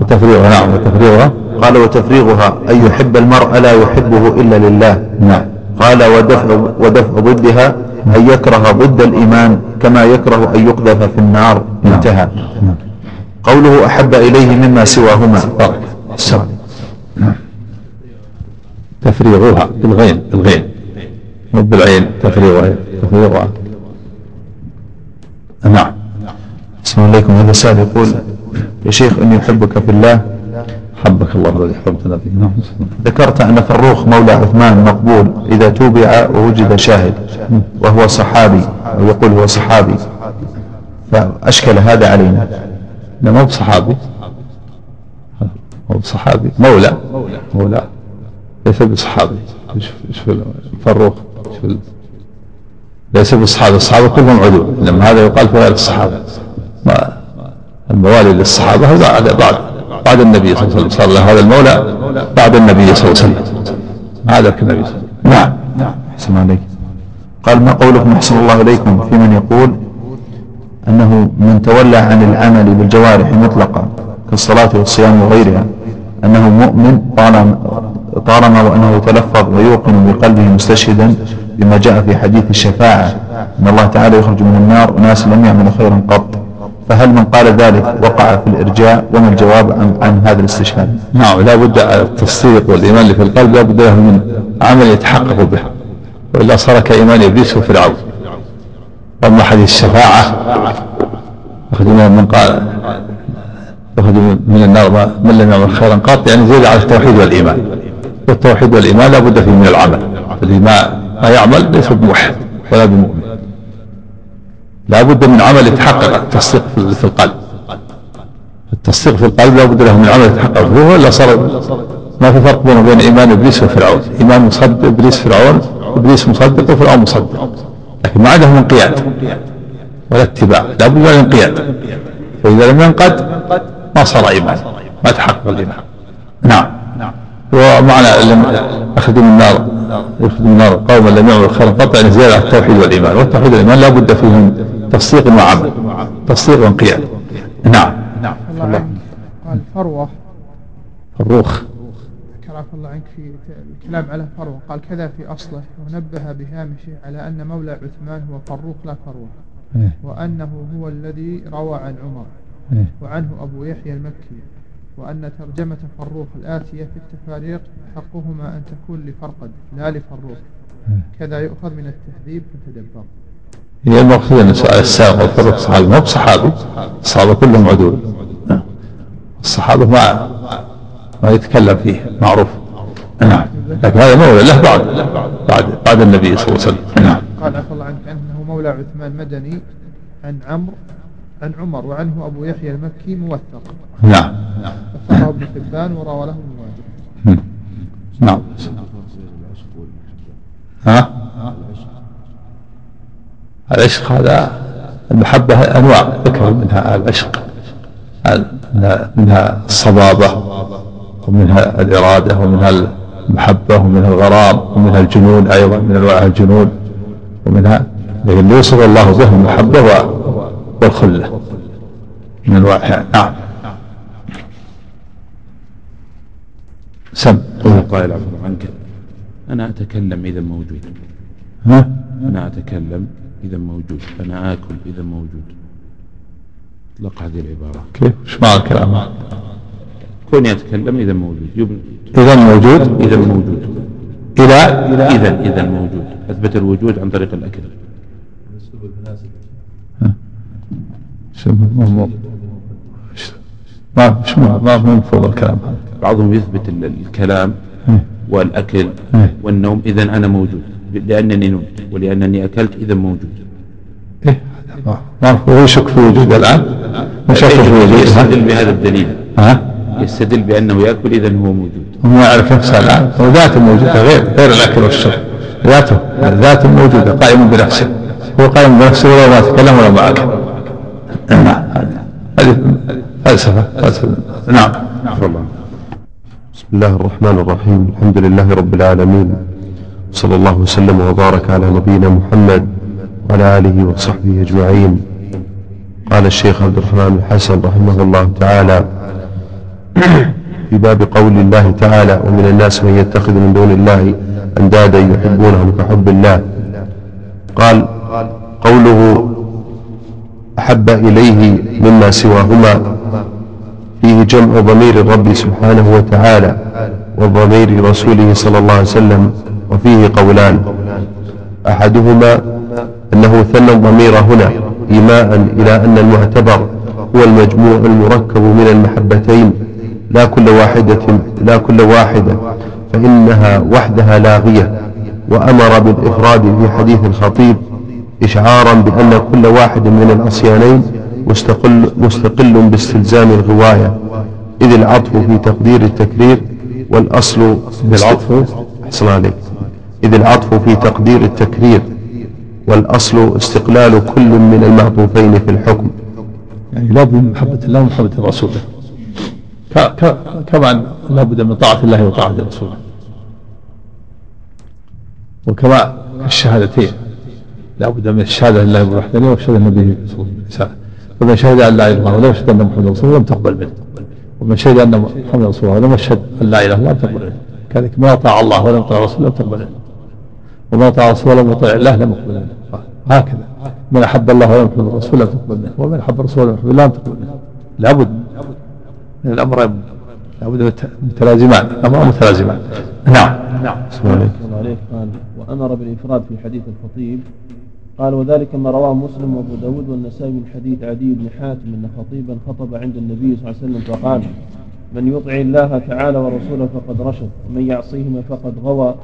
وتفريغها. نعم وتفريغها. قال وتفريغها. أن يحب المرء لا يحبه إلا لله. نعم. قال ودفع, ودفع ضدها أن يكره ضد الإيمان كما يكره أن يقذف في النار. نعم. انتهى. نعم. قوله أحب إليه مما سواهما. بارك تفريغها بالغين بالغين. مو بالعين. تفريغها. تفريغها. أحسن عليكم هذا سائل يقول يا شيخ إني أحبك في الله. حبك الله الذي حرمتنا فيه. نعم. ذكرت أن فروخ مولى عثمان مقبول إذا توبع ووجد شاهد وهو صحابي أو يقول هو صحابي. فأشكل هذا علينا. لا ما هو بصحابي هو بصحابي مولى. مولى. ليس بصحابي. في فروخ. في ليس بالصحابة الصحابة كلهم عدول. لما هذا يقال في غير الصحابة. ما الموالي للصحابة بعد بعد بعد النبي صلى الله عليه وسلم. هذا المولى بعد النبي صلى الله عليه وسلم. هذا كالنبي صلى الله عليه وسلم. نعم. نعم. أحسن عليك قال ما قولكم أحسن الله إليكم في من يقول أنه من تولى عن العمل بالجوارح مطلقا كالصلاة والصيام وغيرها أنه مؤمن طالما طالما وأنه يتلفظ ويوقن بقلبه مستشهدا بما جاء في حديث الشفاعة. أن الله تعالى يخرج من النار أناس لم يعملوا خيرا قط. فهل من قال ذلك وقع في الإرجاء؟ وما الجواب عن, عن هذا الاستشهاد؟ نعم لا بد التصديق والإيمان اللي في القلب لا بد له من عمل يتحقق به. وإلا صار كإيمان إبليس وفرعون. أما حديث الشفاعة أخذ من قال يخرج من النار من لم يعمل خيرا قط يعني زيد على التوحيد والإيمان. والتوحيد والإيمان لا بد فيه من العمل. الذي ما يعمل ليس بموحد ولا بمؤمن. لا بد من عمل يتحقق التصديق في القلب. التصديق في القلب لا بد له من عمل يتحقق. فيه ولا صار؟ ما في فرق بينه وبين إيمان إبليس وفرعون؟ إيمان مصدق إبليس فرعون إبليس مصدق وفرعون مصدق. لكن ما عندهم انقياد ولا اتباع. لا بد من الانقياد فإذا لم ينقد ما صار إيمان. ما تحقق الإيمان. نعم. ومعنى اخذوا من النار يخرج من النار قوما لم يعملوا خيرا قط يعني زيادة على التوحيد والإيمان. والتوحيد والإيمان لا بد فيه من تصديق وعمل. تصديق وانقياد. نعم. نعم. الله قال فروة. فروخ. ذكر الله عنك في الكلام على فروة. قال كذا في أصله ونبه بهامشه على أن مولى عثمان هو فروخ لا فروة. إيه. وأنه هو الذي روى عن عمر. إيه. وعنه أبو يحيى المكي. وأن ترجمة فروخ الآتية في التفاريق حقهما أن تكون لفرقد لا لفروخ. كذا يؤخذ من التهذيب فتدبر. هي المقصود أن السائق والفروخ صحابي. ما بصحابي؟ الصحابة كلهم عدول. الصحابة ما ما يتكلم فيه معروف. نعم. لكن هذا مولى له بعد بعد بعد النبي صلى الله عليه وسلم. نعم. قال عفى الله عنك أنه مولى عثمان مدني عن عمرو عن عمر وعنه أبو يحيى المكي موثق. نعم. وثقه ابن حبان وروى له المواجب نعم. ها؟ العشق هذا المحبة أنواع ذكر منها العشق منها الصبابة ومنها الإرادة ومنها المحبة ومنها الغرام ومنها الجنون أيضا من أنواع الجنون ومنها لكن يوصف الله به المحبة والخلة من الواقع نعم. سم. قائل عفوا عنك. أنا أتكلم إذا موجود. ها؟ أنا أتكلم إذا موجود أنا آكل إذا موجود. اطلق هذه العبارة. كيف؟ إيش معنى الكلام؟ كوني أتكلم إذا موجود. إذا موجود؟ إذا موجود. إذا؟ إذا. إذا موجود. أثبت الوجود عن طريق الأكل. ما مش ما ما مفروض الكلام هذا. بعضهم يثبت الكلام إيه. والأكل إيه. والنوم إذا أنا موجود. لأنني نمت ولأنني أكلت إذا موجود. إيه ما هو يشك في وجود الآن؟ يشك في وجود يستدل بهذا الدليل. ها؟ يستدل بأنه يأكل إذا هو موجود. هو يعرف نفسه الآن. هو ذاته موجودة غير غير الأكل والشرب. ذاته ذاته موجودة قائم بنفسه. هو قائم بنفسه ولا ما تكلم ولا ما أكل. نعم هذه فلسفة فلسفة. نعم. بسم الله الرحمن الرحيم. الحمد لله رب العالمين. صلى الله وسلم وبارك على نبينا محمد وعلى آله وصحبه أجمعين. قال الشيخ عبد الرحمن الحسن رحمه الله تعالى في باب قول الله تعالى ومن الناس من يتخذ من دون الله أندادا يحبونهم كحب الله. قال قوله أحب إليه مما سواهما فيه جمع ضمير الرب سبحانه وتعالى وضمير رسوله صلى الله عليه وسلم وفيه قولان. أحدهما أنه ثنى الضمير هنا إيماء إلى أن المعتبر هو المجموع المركب من المحبتين لا كل واحدة لا كل واحدة فإنها وحدها لاغية وأمر بالإفراد في حديث الخطيب إشعارا بأن كل واحد من العصيانين مستقل, مستقل باستلزام الغواية إذ العطف في تقدير التكرير والأصل العطف أحسن عليك إذ العطف في تقدير التكرير والأصل استقلال كل من المعطوفين في الحكم. يعني لابد من محبة الله ومحبة الرسول. كما لابد من طاعة الله وطاعة رسوله وكما الشهادتين. لابد من الشهادة لله بالوحدانية والشهادة عليه وسلم. فمن شهد أن لا إله إلا الله ولم يشهد أن محمدا رسول الله لم تقبل منه. ومن شهد أن محمدا رسول الله ولم يشهد أن لا إله إلا الله لم تقبل منه. كذلك من أطاع الله ولم يطع الرسول لم تقبل منه. ومن أطاع الرسول ولم يطع الله لم يقبل منه هكذا. من أحب الله ولم يحب الرسول لم تقبل منه. ومن أحب الرسول ولم يحب الله لم تقبل منه. لابد. من الأمرين لابد متلازمان. الأمر متلازمان. نعم. نعم. الله عليك قال وأمر بالإفراد في حديث الخطيب. قال وذلك ما رواه مسلم وأبو داود والنسائي من حديث عدي بن حاتم أن خطيبا خطب عند النبي صلى الله عليه وسلم فقال من يطع الله تعالى ورسوله فقد رشد ومن يعصيهما فقد غوى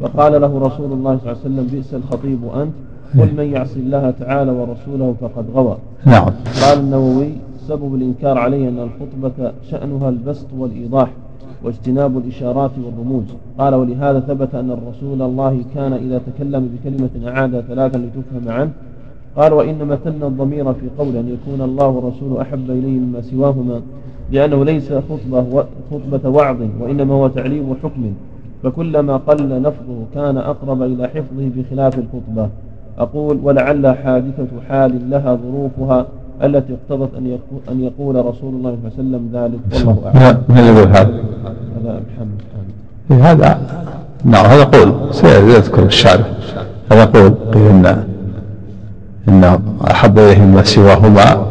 فقال له رسول الله صلى الله عليه وسلم بئس الخطيب أنت. قل من يعصي الله تعالى ورسوله فقد غوى نعم. قال النووي سبب الإنكار عليه أن الخطبة شأنها البسط والإيضاح واجتناب الإشارات والرموز. قال ولهذا ثبت أن الرسول الله كان إذا تكلم بكلمة أعاد ثلاثا لتفهم عنه. قال وإنما ثنى الضمير في قول أن يكون الله والرسول أحب إليه مما سواهما لأنه ليس خطبة, خطبة وعظ وإنما هو تعليم حكم. فكلما قل لفظه كان أقرب إلى حفظه بخلاف الخطبة. أقول ولعل حادثة حال لها ظروفها التي اقتضت أن يقول, أن يقول رسول الله صلى الله عليه وسلم ذلك. والله أعلم. من يقول هذا؟ هذا محمد إيه، هذا نعم هذا قول سيذكر الشارع هذا قول قيل إن إن أحب إليه ما سواهما.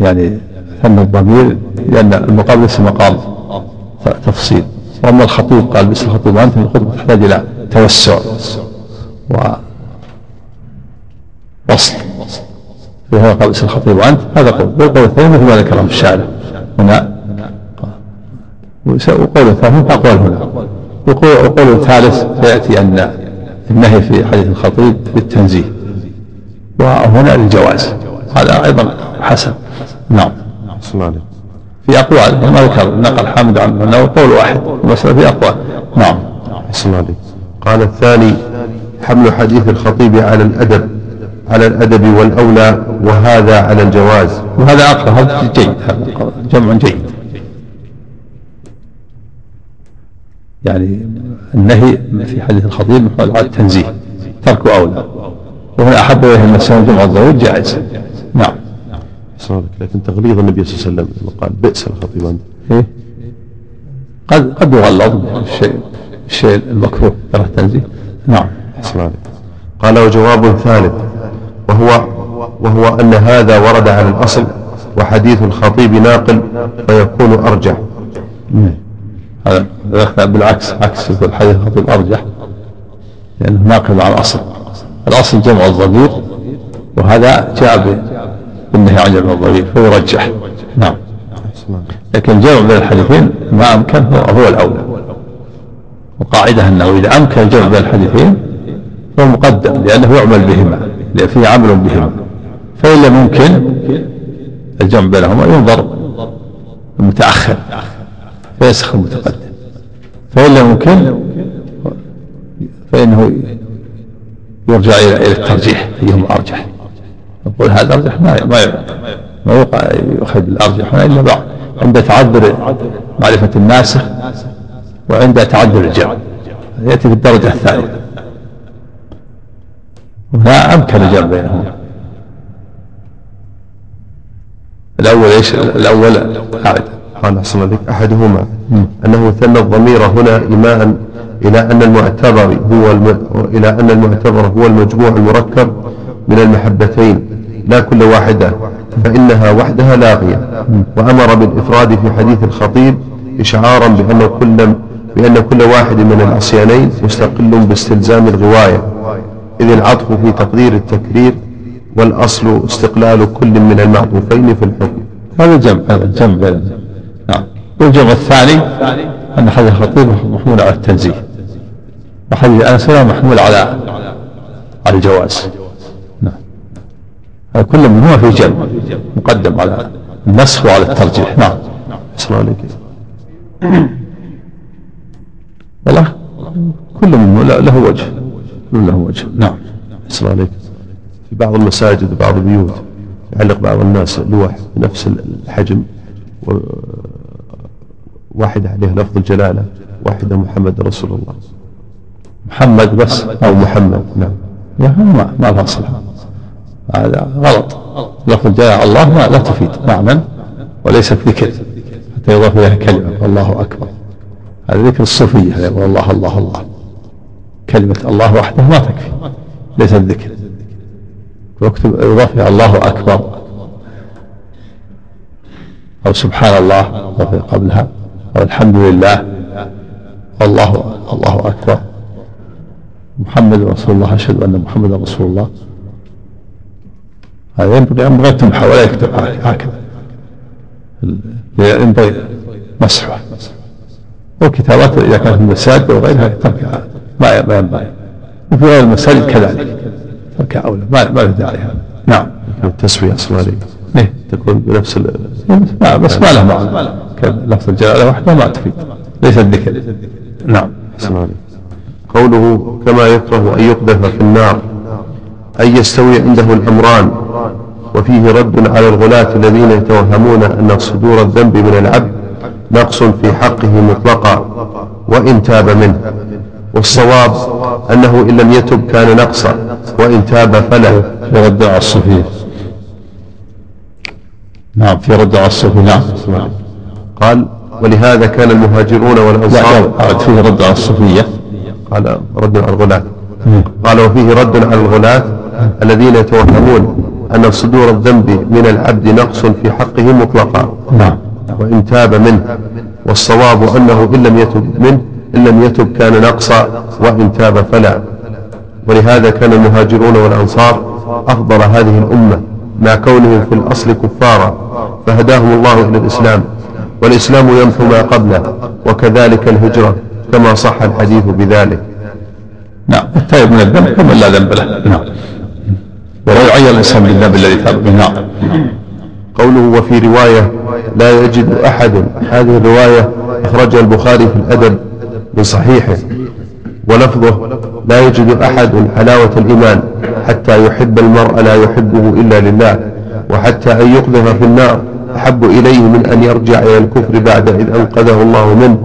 يعني ثم الضمير لأن المقام ليس مقام تفصيل. وأما الخطيب قال بس الخطيب وأنت الخطبة. تحتاج إلى توسع و وصل. وهو قال اسم الخطيب وأنت هذا قول. والقول الثاني مثل ما ذكره الشارع هنا. وقول الثالث أقوال هنا. وقول الثالث سيأتي أن النهي في حديث الخطيب بالتنزيه. وهنا للجواز هذا أيضا حسن. نعم. في أقوال. ما ذكر نقل حامد عن أنه قول واحد. المسألة في أقوال. نعم. قال الثاني حمل حديث الخطيب على الأدب على الأدب والأولى وهذا على الجواز. وهذا أقرأ هذا جيد. جمع جيد. يعني النهي في حديث الخطيب على التنزيه ترك أولى وهنا أحب إليه المسلم جمع الزوج جائز. نعم. لكن تغليظ النبي صلى الله عليه وسلم قال بئس الخطيب. إيه؟ قد قد يغلظ. الشيء الشيء المكروه ترى التنزيه نعم. قال وجواب ثالث. وهو وهو أن هذا ورد على الأصل وحديث الخطيب ناقل فيكون أرجح. هذا بالعكس عكس يقول حديث الخطيب أرجح. لأنه ناقل على الأصل. الأصل جمع الضمير وهذا جاء عن جمع الضمير فيرجح نعم. لكن جمع بين الحديثين ما أمكن هو, هو الأولى. وقاعدة أنه إذا أمكن الجمع بين الحديثين فهو مقدم لأنه يعمل بهما فيه عمل بهما. فإن لم يمكن الجمع بينهما ينظر المتأخر فيسخ المتقدم. فإن لم يمكن فإنه يرجع إلى الترجيح أيهما أرجح. نقول هذا أرجح ما ما ما يوقع يؤخذ بالأرجح إلا بعد عند تعذر معرفة الناسخ وعند تعذر الجمع يأتي في الدرجة الثالثة هنا أمكن الجمع بينهما الأول إيش؟ الأول أعد قال أحسن لك أحدهما أنه ثنى الضمير هنا إيماء إلى أن المعتبر هو الم... إلى أن المعتبر هو المجموع المركب من المحبتين. لا كل واحدة فإنها وحدها لاغية وأمر بالإفراد في حديث الخطيب إشعارا بأن كل بأن كل واحد من العصيانين مستقل باستلزام الغواية. إذ العطف في تقدير التكرير والأصل استقلال كل من المعطوفين في الحكم. هذا جمع هذا جمع نعم. والجمع الثاني أن حديث الخطيب محمول على التنزيه. وحديث أنس محمول على على الجواز. كل منهما في جمع مقدم على النسخ وعلى الترجيح. نعم. أحسن عليك والله كل منه له وجه. كل له وجه. نعم. أحسن عليك في بعض المساجد وبعض البيوت يعلق بعض الناس لوح بنفس الحجم و- واحدة عليها لفظ الجلالة واحدة محمد رسول الله. محمد بس أو محمد. نعم. ما ما لها صلة. هذا غلط. لفظ الجلالة الله ما لا تفيد. معنى وليست ذكر. حتى يضاف إليها كلمة. والله أكبر. هذا ذكر الصوفية. والله الله الله. كلمة الله وحده ما تكفي. ليست ذكر واكتب يضاف الله أكبر. أو سبحان الله. قبلها. أو الحمد لله. الله الله أكبر. محمد رسول الله. أشهد أن محمدا رسول الله. هذا ينبغي أن تمحى ولا يكتب هكذا. ينبغي مسحه والكتابات إذا كانت من المساجد وغيرها تركها ما ما ينبغي. وفي غير المساجد كذلك. تركها أولى ما ما له داعي هذا. نعم. التسوية أحسن عليك ليه؟ تكون بنفس ال- ما بس ما له معنى. لفظ الجلالة وحده ما تفيد. ليس الذكر. نعم. أحسن عليك. قوله كما يكره أن يقذف في النار. أن يستوي عنده الأمران وفيه رد على الغلاة الذين يتوهمون أن صدور الذنب من العبد نقص في حقه مطلقا وإن تاب منه. والصواب أنه إن لم يتب كان نقصا وإن تاب فلا في رد على الصوفية نعم في رد على الصوفية نعم. قال ولهذا كان المهاجرون والأنصار فيه رد على الصوفية قال رد على الغلاة. قال وفيه رد على الغلاة الذين يتوهمون أن صدور الذنب من العبد نقص في حقه مطلقا. نعم. وإن تاب منه والصواب أنه إن لم يتب منه إن لم يتب كان نقصا وإن تاب فلا. ولهذا كان المهاجرون والأنصار أفضل هذه الأمة مع كونهم في الأصل كفارا فهداهم الله إلى الإسلام. والإسلام يمحو ما قبله وكذلك الهجرة كما صح الحديث بذلك. نعم. التائب من الذنب كمن لا ذنب له. نعم. ولا يعين الإنسان بالذنب الذي تاب منه نعم. قوله وفي رواية لا يجد أحد. هذه الرواية أخرجها البخاري في الأدب من صحيحه ولفظه لا يجد أحد حلاوة الإيمان حتى يحب المرء لا يحبه إلا لله وحتى أن يقذف في النار أحب إليه من أن يرجع إلى الكفر بعد إذ أنقذه الله منه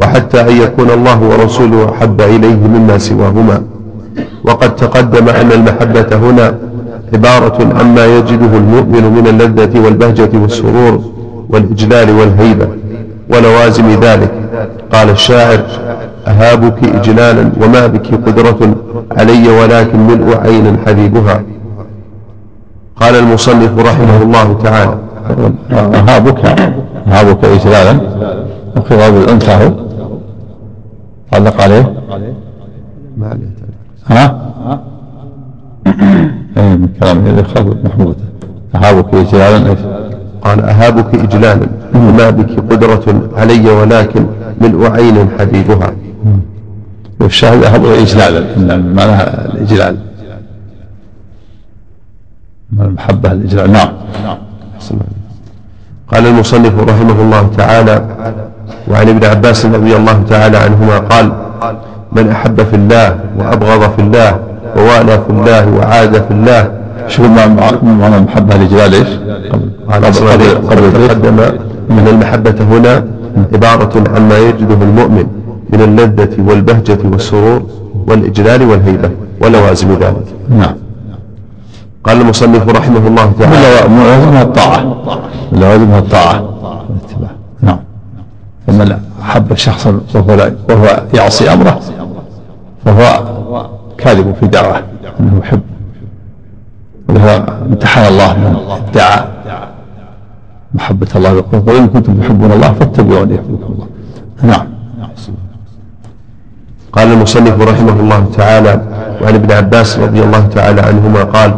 وحتى أن يكون الله ورسوله أحب إليه مما سواهما. وقد تقدم أن المحبة هنا عبارة عما يجده المؤمن من اللذة والبهجة والسرور والإجلال والهيبة ولوازم ذلك. قال الشاعر أهابك إجلالا وما بك قدرة علي ولكن ملء عين حبيبها. قال المصنف رحمه الله تعالى أهابك أهابك إجلالا. وخضاب الأنثى هو؟ علق عليه؟ ما عليه ها؟ إيه من كلام الخلق محمود. أهابك إجلالا إيش؟ قال أهابك إجلالا. وما بك قدرة علي ولكن ملء عين حبيبها. والشاهد أهب إجلالا. معناها الإجلال. المحبة الإجلال. نعم. قال المصنف رحمه الله تعالى وعن ابن عباس رضي الله تعالى عنهما قال من أحب في الله وأبغض في الله ووالى في الله وعاد في الله. شوف معنى معنى المحبة الإجلال إيش؟ قال قبل. تقدم أن المحبة هنا عبارة عن ما يجده المؤمن من اللذة والبهجة والسرور والإجلال والهيبة ولوازم ذلك. نعم. قال المصنف رحمه الله تعالى من لوازمها الطاعة. من لوازمها الطاعة. نعم. فمن أحب شخصا وهو يعصي أمره فهو كاذب في دعوة أنه يحب. ولهذا امتحن الله من ادعى محبة الله يقول قل إن كنتم تحبون الله فاتبعوني يحببكم الله. نعم. قال المصنف رحمه الله تعالى وعن ابن عباس رضي الله تعالى عنهما قال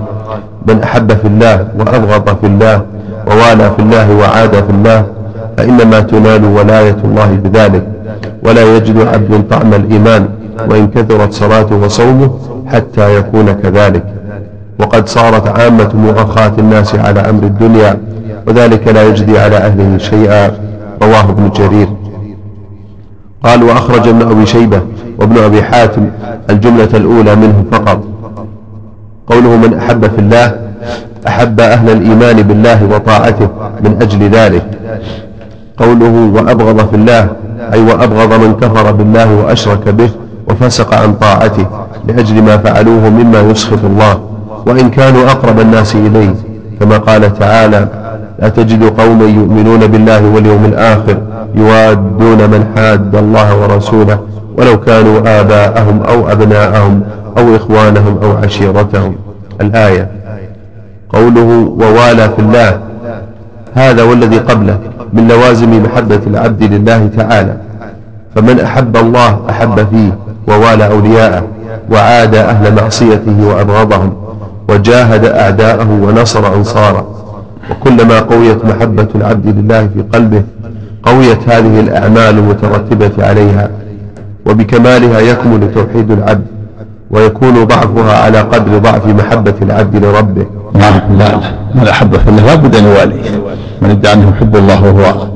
من أحب في الله وأبغض في الله ووالى في الله وعاد في الله فإنما تنال ولاية الله بذلك. ولا يجد عبد طعم الإيمان وإن كثرت صلاته وصومه حتى يكون كذلك. وقد صارت عامة مؤاخاة الناس على أمر الدنيا وذلك لا يجدي على أهله شيئا. رواه ابن جرير. قال وأخرج ابن أبي شيبة وابن أبي حاتم الجملة الأولى منه فقط. قوله من أحب في الله أحب أهل الإيمان بالله وطاعته من أجل ذلك قوله وأبغض في الله أي وأبغض من كفر بالله وأشرك به وفسق عن طاعته لأجل ما فعلوه مما يسخط الله. وإن كانوا أقرب الناس إليه كما قال تعالى لا تجد قوما يؤمنون بالله واليوم الآخر يوادون من حاد الله ورسوله ولو كانوا آباءهم أو أبناءهم أو إخوانهم أو عشيرتهم. الآية قوله ووالى في الله هذا والذي قبله من لوازم محبة العبد لله تعالى فمن أحب الله أحب فيه ووالى أولياءه وعاد أهل معصيته وأبغضهم وجاهد أعداءه ونصر أنصاره وكلما قويت محبة العبد لله في قلبه قويت هذه الأعمال المترتبة عليها وبكمالها يكمل توحيد العبد ويكون ضعفها على قدر ضعف محبة العبد لربه. نعم لا من أحب في الله لابد أن يوالي من ادعى أنه يحب الله وهو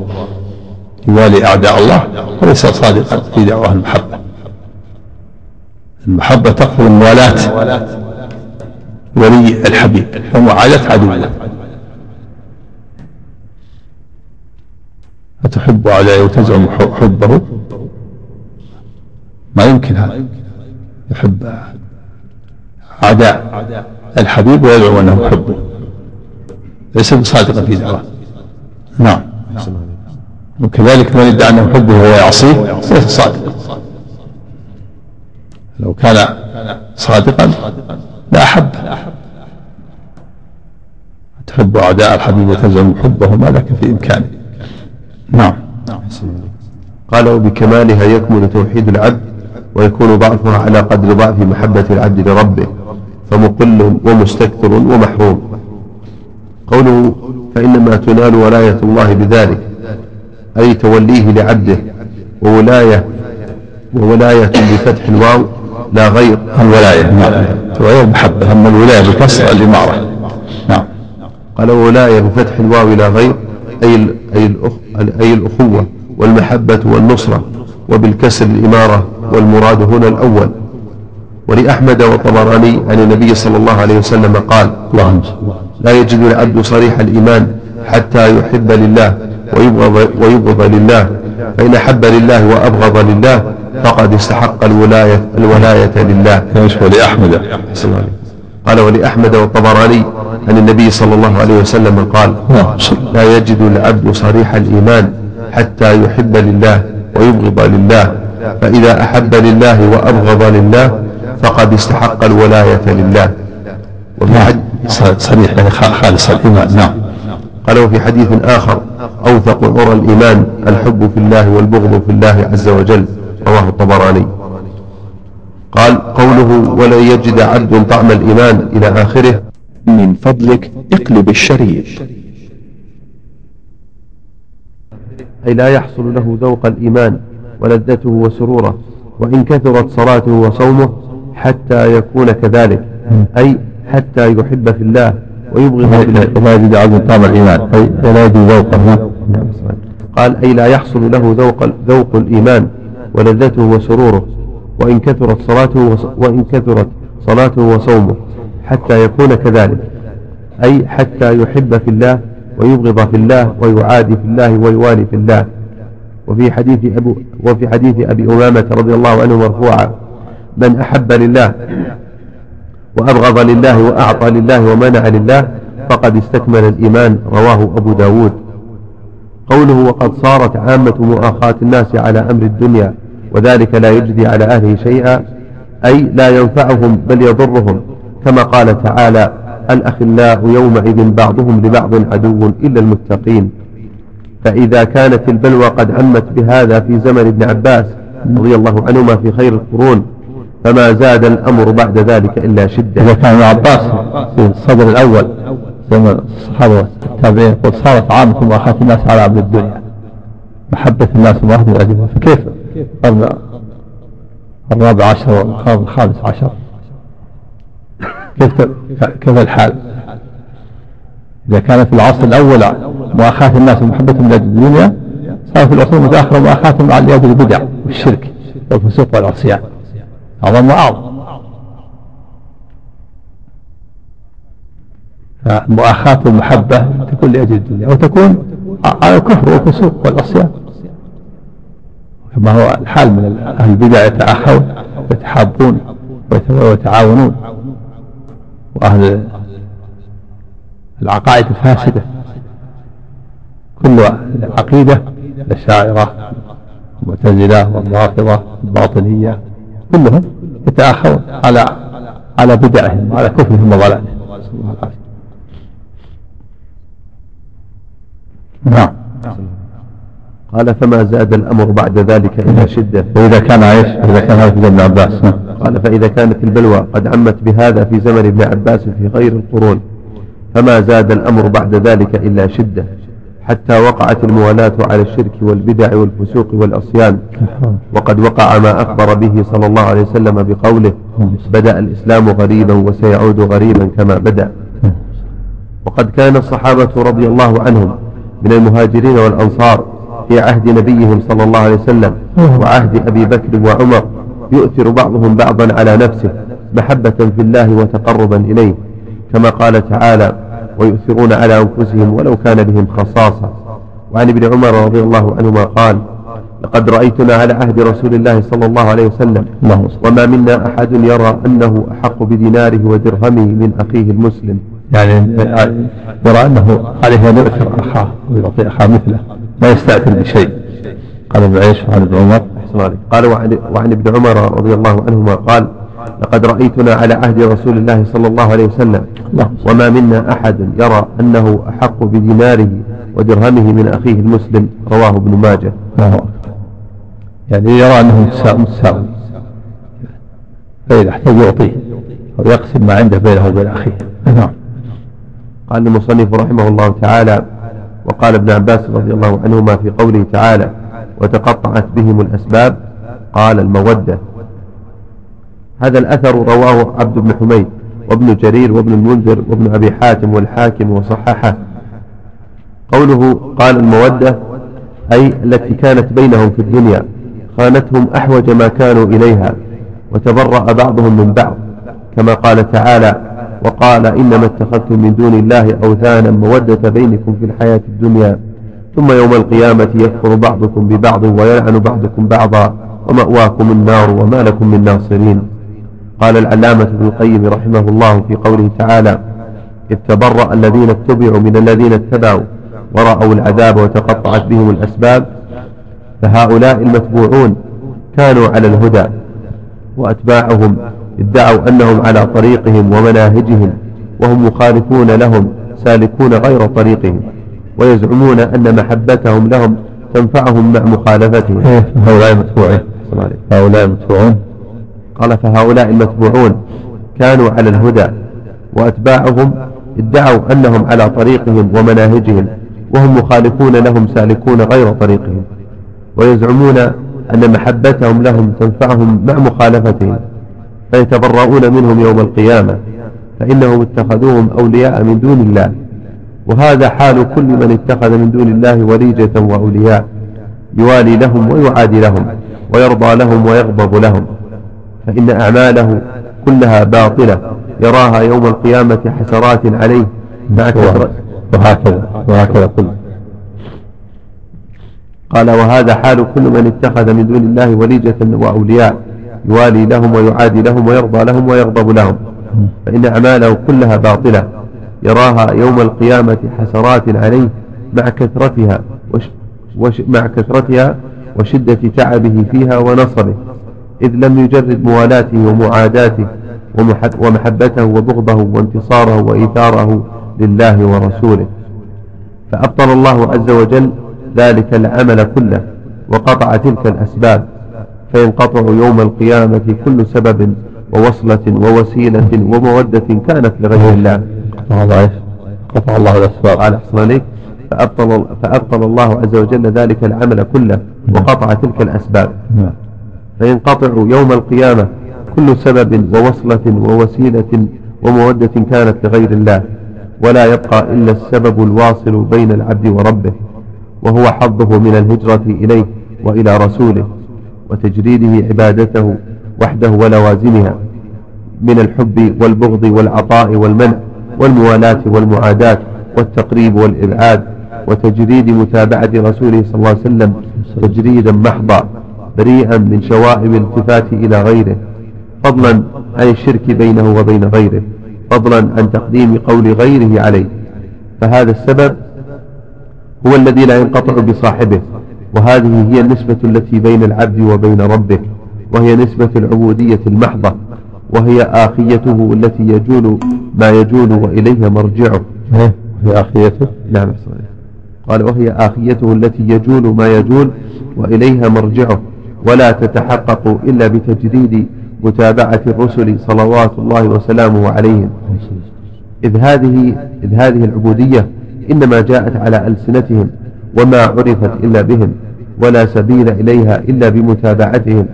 يوالي أعداء الله وليس صادقا في دعواه المحبة. المحبة تقتضي الموالاة. ولي الحبيب. ومعاداة عدوه أتحب أعدائي وتزعم حبه؟ ما يمكن هذا. يحب أعداء الحبيب ويدعو أنه يحبه ليس بصادقا في دعواه نعم. وكذلك من ادعى أنه يحبه وهو يعصيه ليس صادقا لو كان صادقا لا أحب. تحب أعداء الحبيب وتزعم حبه ما لك في إمكانه نعم. قال وبكمالها يكمل توحيد العبد ويكون ضعفها على قدر ضعف محبة العبد لربه فمقل ومستكثر ومحروم. قوله فإنما تنال ولاية الله بذلك أي توليه لعبده وولاية وولاية بفتح الواو لا غير الولاية. نعم. الولاية المحبة أما الولاية بكسر الإمارة. نعم. قال ولاية بفتح الواو لا غير أي أي أي الأخوة والمحبة والنصرة وبالكسر الإمارة والمراد هنا الأول. ولأحمد والطبراني عن النبي صلى الله عليه وسلم قال لا يجد العبد صريح الإيمان حتى يحب لله ويبغض, ويبغض لله. فإن أحب لله وأبغض لله فقد استحق الولاية الولاية لله. ولأحمد قال ولأحمد والطبراني عن النبي صلى الله عليه وسلم قال لا يجد العبد صريح الإيمان حتى يحب لله ويبغض لله. فإذا أحب لله وأبغض لله فقد استحق الولاية لله. وفي نعم. صريح يعني خالص الإيمان. نعم. قال وفي حديث آخر أوثق عرى الإيمان الحب في الله والبغض في الله عز وجل رواه الطبراني. قال قوله ولا يجد عبد طعم الإيمان إلى آخره. من فضلك اقلب الشريط أي لا يحصل له ذوق الإيمان ولذته وسروره وإن كثرت صلاته وصومه حتى يكون كذلك أي حتى يحب في الله ويبغض وما يجد عبد طعم الإيمان. أي لا يجد ذوقه. قال أي لا يحصل له ذوق, ذوق الإيمان ولذته وسروره وإن كثرت صلاته وإن كثرت صلاته وصومه حتى يكون كذلك. أي حتى يحب في الله ويبغض في الله ويعادي في الله ويوالي في الله. وفي حديث أبو وفي حديث أبي أمامة رضي الله عنه مرفوعا من أحب لله وأبغض لله وأعطى لله ومنع لله فقد استكمل الإيمان رواه أبو داود. قوله وقد صارت عامة مؤاخاة الناس على أمر الدنيا وذلك لا يجدي على أهله شيئا أي لا ينفعهم بل يضرهم. كما قال تعالى الأخلاء يومئذ بعضهم لبعض عدو إلا المتقين. فإذا كانت البلوى قد عمت بهذا في زمن ابن عباس رضي الله عنهما في خير القرون فما زاد الأمر بعد ذلك إلا شدة. إذا كان ابن عباس في الصدر الأول زمن الصحابة والتابعين يقول صارت عامة مؤاخاة الناس على عبد الدنيا. محبة الناس ومؤاخاة الأدبة فكيف؟ القرن الرابع عشر والقرن الخامس عشر. كيف كيف الحال؟ إذا كان في العصر الأول مؤاخاة الناس ومحبتهم لأجل الدنيا صار في العصور المتأخرة مؤاخاتهم لأجل البدع والشرك والفسوق والعصيان. أعظم وأعظم فمؤاخاة المحبة تكون لأجل الدنيا. وتكون على الكفر والفسوق والعصيان كما هو الحال من أهل البدع يتآخون ويتحابون ويتعاونون. وأهل العقائد الفاسدة. كل العقيدة الأشاعرة المعتزلة والرافضة الباطنية. كلهم يتآخرون على على بدعهم وعلى كفرهم وضلالهم. نعم. قال فما زاد الأمر بعد ذلك إلا شدة. وإذا كان عيش إذا كان هذا في زمن عباس. قال فإذا كانت البلوى قد عمت بهذا في زمن ابن عباس في غير القرون فما زاد الأمر بعد ذلك إلا شدة. حتى وقعت الموالاة على الشرك والبدع والفسوق والعصيان. وقد وقع ما أخبر به صلى الله عليه وسلم بقوله بدأ الإسلام غريبا وسيعود غريبا كما بدأ. وقد كان الصحابة رضي الله عنهم من المهاجرين والأنصار في عهد نبيهم صلى الله عليه وسلم وعهد أبي بكر وعمر يؤثر بعضهم بعضا على نفسه محبة في الله وتقربا إليه كما قال تعالى ويؤثرون على أنفسهم ولو كان بهم خصاصة. وعن ابن عمر رضي الله عنهما قال لقد رأيتنا على عهد رسول الله صلى الله عليه وسلم وما منا أحد يرى أنه أحق بديناره ودرهمه من أخيه المسلم. يعني يرى أنه عليه أن يؤثر أخاه ويعطي أخاه مثله ما يستأثر بشيء. قال ابن عيش وعن ابن عمر قال وعن, وعن ابن عمر رضي الله عنهما قال لقد رأيتنا على عهد رسول الله صلى الله عليه وسلم وما منا أحد يرى أنه أحق بديناره ودرهمه من أخيه المسلم. رواه ابن ماجه. يعني يرى أنه متساوي فإذا احتاج يعطيه أو يقسم ما عنده بينه وبين أخيه. نعم. قال المصنف رحمه الله تعالى وقال ابن عباس رضي الله عنهما في قوله تعالى وتقطعت بهم الأسباب. قال المودة. هذا الأثر رواه عبد بن حميد وابن جرير وابن المنذر وابن أبي حاتم والحاكم وصححه. قوله قال المودة أي التي كانت بينهم في الدنيا خانتهم أحوج ما كانوا إليها وتبرأ بعضهم من بعض كما قال تعالى وقال إنما اتخذتم من دون الله أوثانا مودة بينكم في الحياة الدنيا ثم يوم القيامة يكفر بعضكم ببعض ويلعن بعضكم بعضا ومأواكم النار وما لكم من ناصرين. قال العلامة ابن القيم رحمه الله في قوله تعالى إذ تبرأ الذين اتبعوا من الذين اتبعوا ورأوا العذاب وتقطعت بهم الأسباب فهؤلاء المتبوعون كانوا على الهدى وأتباعهم ادعوا أنهم على طريقهم ومناهجهم وهم مخالفون لهم سالكون غير طريقهم ويزعمون أن محبتهم لهم تنفعهم مع مخالفتهم. إيه، هؤلاء المتبوعين. هؤلاء المتبوعون. قال فهؤلاء المتبوعون كانوا على الهدى وأتباعهم ادعوا أنهم على طريقهم ومناهجهم وهم مخالفون لهم سالكون غير طريقهم ويزعمون أن محبتهم لهم تنفعهم مع مخالفتهم فيتبرؤون منهم يوم القيامة فإنهم اتخذوهم أولياء من دون الله وهذا حال كل من اتخذ من دون الله وليجة وأولياء يوالي لهم ويعادي لهم ويرضى لهم ويغضب لهم فإن أعماله كلها باطلة يراها يوم القيامة حسرات عليه. مع كثرة وهكذا وهكذا كل قال وهذا حال كل من اتخذ من دون الله وليجة وأولياء يوالي لهم ويعادي لهم ويرضى لهم ويغضب لهم. فإن أعماله كلها باطلة يراها يوم القيامة حسرات عليه مع كثرتها وش وش مع كثرتها وشدة تعبه فيها ونصبه إذ لم يجرد موالاته ومعاداته ومحبته وبغضه وانتصاره وإيثاره لله ورسوله. فأبطل الله عز وجل ذلك العمل كله وقطع تلك الأسباب فينقطع يوم القيامة كل سبب ووصلة ووسيلة ومودة كانت لغير الله؟ قطع الله الأسباب. قال أحسن عليك فأبطل, فأبطل الله عز وجل ذلك العمل كله وقطع تلك الأسباب. نعم. فينقطع يوم القيامة كل سبب ووصلة ووسيلة ومودة كانت لغير الله ولا يبقى إلا السبب الواصل بين العبد وربه وهو حظه من الهجرة إليه وإلى رسوله وتجريده عبادته وحده ولوازمها من الحب والبغض والعطاء والمنع والموالاة والمعاداة والتقريب والإبعاد وتجريد متابعة رسوله صلى الله عليه وسلم تجريدا محضا. بريئا من شوائب الالتفات إلى غيره فضلا عن الشرك بينه وبين غيره فضلا عن تقديم قول غيره عليه. فهذا السبب هو الذي لا ينقطع بصاحبه وهذه هي النسبة التي بين العبد وبين ربه وهي نسبة العبودية المحضة وهي آخيته التي يجول ما يجول وإليها مرجعه. إيه؟ في آخرته نعم. قال وهي آخيته التي يجول ما يجول وإليها مرجعه. ولا تتحقق إلا بتجديد متابعة الرسل صلوات الله وسلامه عليهم. إذ هذه, إذ هذه العبودية إنما جاءت على ألسنتهم وما عرفت إلا بهم ولا سبيل إليها إلا بمتابعتهم.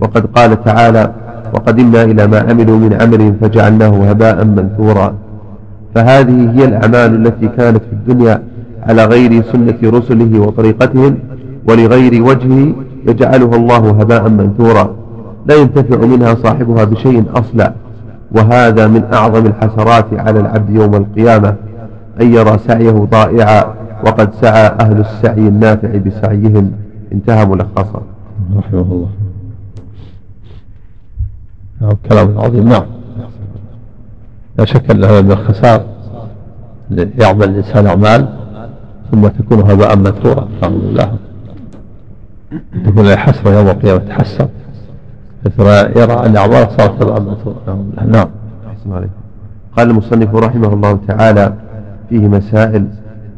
وقد قال تعالى وقدمنا إلى ما عملوا من عمل فجعلناه هباء منثورا. فهذه هي الأعمال التي كانت في الدنيا على غير سنة رسله وطريقتهم ولغير وجهه يجعلها الله هباء منثورا لا ينتفع منها صاحبها بشيء أصلا وهذا من أعظم الحسرات على العبد يوم القيامة أن يرى سعيه ضائعا وقد سعى أهل السعي النافع بسعيهم انتهى ملخصا. رحمه الله. نعم كلام عظيم نعم. لا شك أن هذا من الخسار يعمل الإنسان أعمال ثم تكون هباء منثورا الحمد لله. تكون له حسرة يوم القيامة تحسر. يرى أن أعماله صارت منثورا نعم. قال المصنف رحمه الله تعالى فيه مسائل.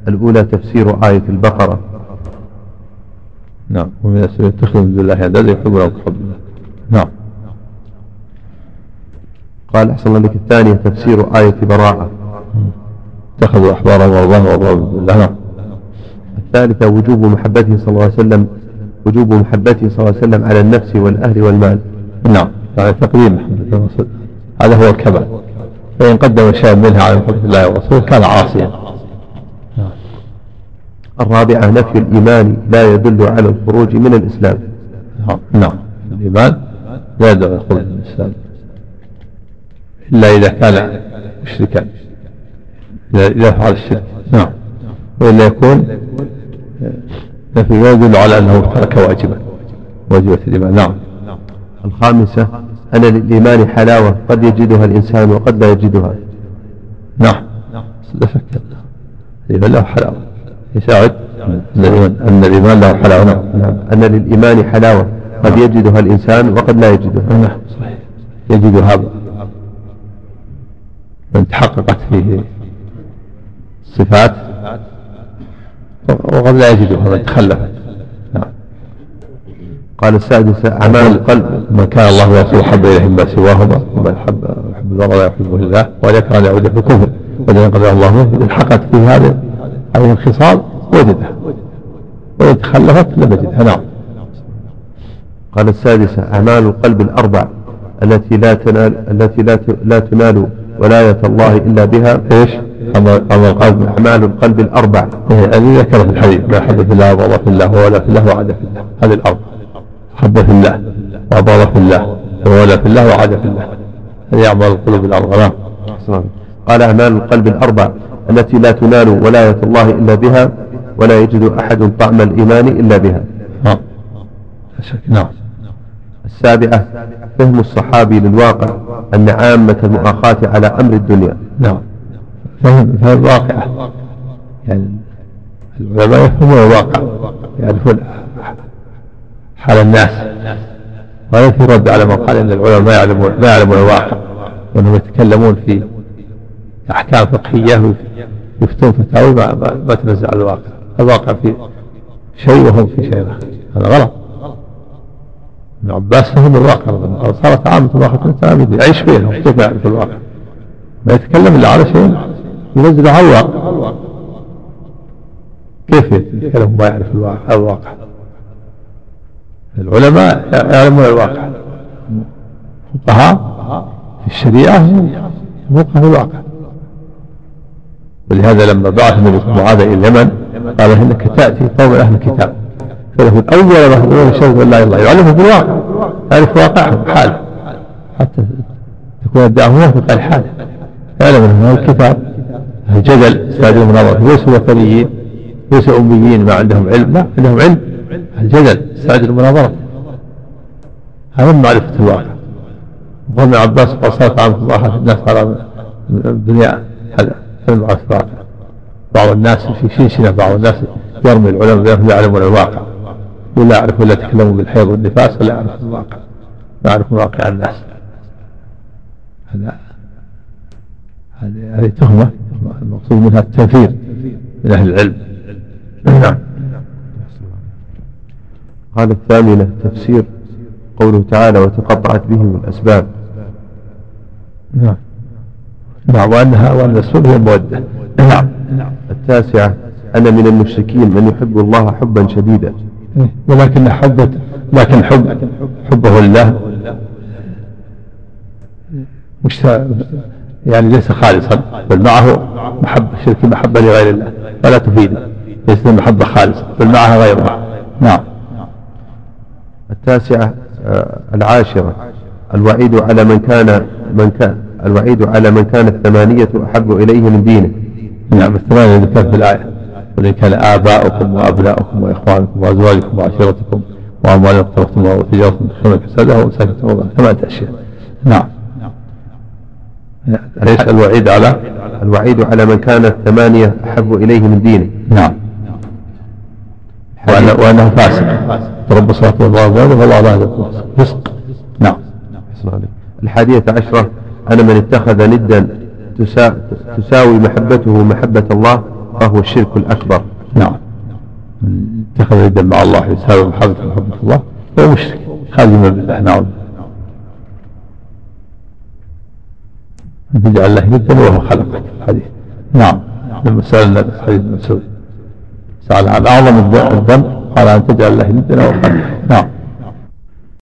الأولى تفسير آية البقرة. نعم. ومن السبيل يتخذ من دون الله أندادا يحبونه كحب الله نعم. قال أحسن الله لك الثانية تفسير آية براءة. اتخذوا أحبارهم ورضاهم ورضاهم من دون الله. نعم. الثالثة وجوب محبته صلى الله عليه وسلم وجوب محبته صلى الله عليه وسلم على النفس والأهل والمال. نعم. يعني تقديم محبة الرسول هذا هو الكمال فإن قدم شيئا منها على محبة الله والرسول كان عاصيا. الرابعة نفي الإيمان لا يدل على الخروج من الإسلام. نعم, نعم. الإيمان لا يدل على الخروج من الإسلام. إلا إذا كان مشركا. إذا فعل الشرك. نعم. وإلا يكون نفي ما يدل على أنه ترك واجبا. واجبة الإيمان. نعم. الخامسة أن للإيمان حلاوة قد يجدها الإنسان وقد لا يجدها. نعم. لا شك. الإيمان له حلاوة. يساعد؟ أن الإيمان له حلاوة. نعم. أن للإيمان حلاوة. قد يجدها الإنسان وقد لا يجدها. نعم. صحيح يجدها. من تحققت فيه الصفات وقد لا يجدها من تخلفت نعم. قال السادسة أعمال القلب من كان الله ورسوله حب إليه ما سواهما ومن حب يحب الله ولا يحبه الله وذكر أن يعود في الكفر وإذا قدر الله به إن حقت في هذه هذه الخصال وجدها. وإن تخلفت لم يجدها. نعم. قال السادسة أعمال القلب الأربع التي لا تنال التي لا لا تنال ولاية الله إلا بها إيش؟ أمر القلب أعمال القلب الأربع. إيه هذه ذكر في الحديث ما في الله وبغض في الله وولى في الله وعاد في الله. هذه الأربع حب في الله وبغض في الله وولى في الله وعاد في الله. هذه أعمال القلوب الأربع. نعم. قال أعمال القلب الأربع التي لا تنال ولاية الله إلا بها ولا يجد أحد طعم الإيمان إلا بها. نعم. نعم. السابعة فهم الصحابي للواقع أن عامة المؤاخاة على أمر الدنيا. نعم. فهم فهم واقعة يعني العلماء يفهمون الواقع يعرفون حال الناس. ولا في رد على من قال إن العلماء ما يعلمون ما يعلمون الواقع وإنهم يتكلمون في أحكام فقهية يفتون فتاوي ما, ما تنزع الواقع. الواقع في شيء وهم في شيء هذا غلط. ابن عباس فهم الواقع قال صارت عامة الواقع التلاميذ يعيش بينهم كيف يعرف الواقع. ما يتكلم إلا على شيء ينزل على الواقع. كيف يتكلم ما يعرف الواقع؟ الواقع. العلماء يعلمون الواقع. الفقهاء في الشريعة فقهاء الواقع. ولهذا لما بعث النبي معاذ إلى اليمن قال إنك تأتي قوم أهل الكتاب. شهد أن لا إله إلا الله. يعلمه بالواقع يعرف واقعهم حاله. حتى تكون الدعوة موافقه لحاله يعلم ان الكتاب جدل استعد المناظره ليسوا وثنيين ليسوا أميين ما عندهم علم. لا عندهم علم. الجدل استعد المناظره هذا معرفة الواقع. وقال ابن عباس قال صارت عامة الله الناس على الدنيا الواقع. بعض الناس في شنشنة بعض الناس يرمي العلماء بأنهم يعلمون الواقع. ولا يعرف ولا يتكلموا بالحيض والنفاس ولا يعرف الواقع. ما يعرف واقع الناس. هذا هذه تهمة. المقصود منها التنفير من أهل العلم. نعم. قال الثامنة تفسير قوله تعالى وتقطعت بهم الأسباب. نعم. نعم وأنها وأن السبب هي المودة. نعم. التاسعة أنا من المشركين من يحب الله حبا شديدا. ولكن حبة لكن حب حبه لله. مش يعني ليس خالصا بل معه محبة شرك محبة لغير الله فلا تفيد ليست محبة خالصة بل معها غيرها. نعم. التاسعة آه، العاشرة الوعيد على من كان من كان الوعيد على من كانت الثمانية أحب إليه من دينه. نعم الثمانية اللي كانت في الآية. وإن كان آباؤكم وأبناؤكم وإخوانكم وأزواجكم وعشيرتكم وأموال اقترفتموها وتجارة تخشون كسادها ومساكن ترضونها ثمانية أشياء نعم. ليس الوعيد على الوعيد على من كان الثمانية أحب إليه من دينه. نعم. وأنه, وأنه فاسق. رب صلاة الله وبركاته فالله لا فسق نعم. الحادية عشرة أن من اتخذ ندا تساوي محبته محبة الله فهو الشرك الأكبر. نعم. من اتخذ ندا مع الله يساوي محبة محبة الله. فهو مشرك. خادما بالله. نعم. أن تجعل له ندا وهو خلقك الحديث نعم. لما سأل حديث مسعود سأل عن أعظم الذنب. قال أن تجعل له ندا وهو خلقك نعم.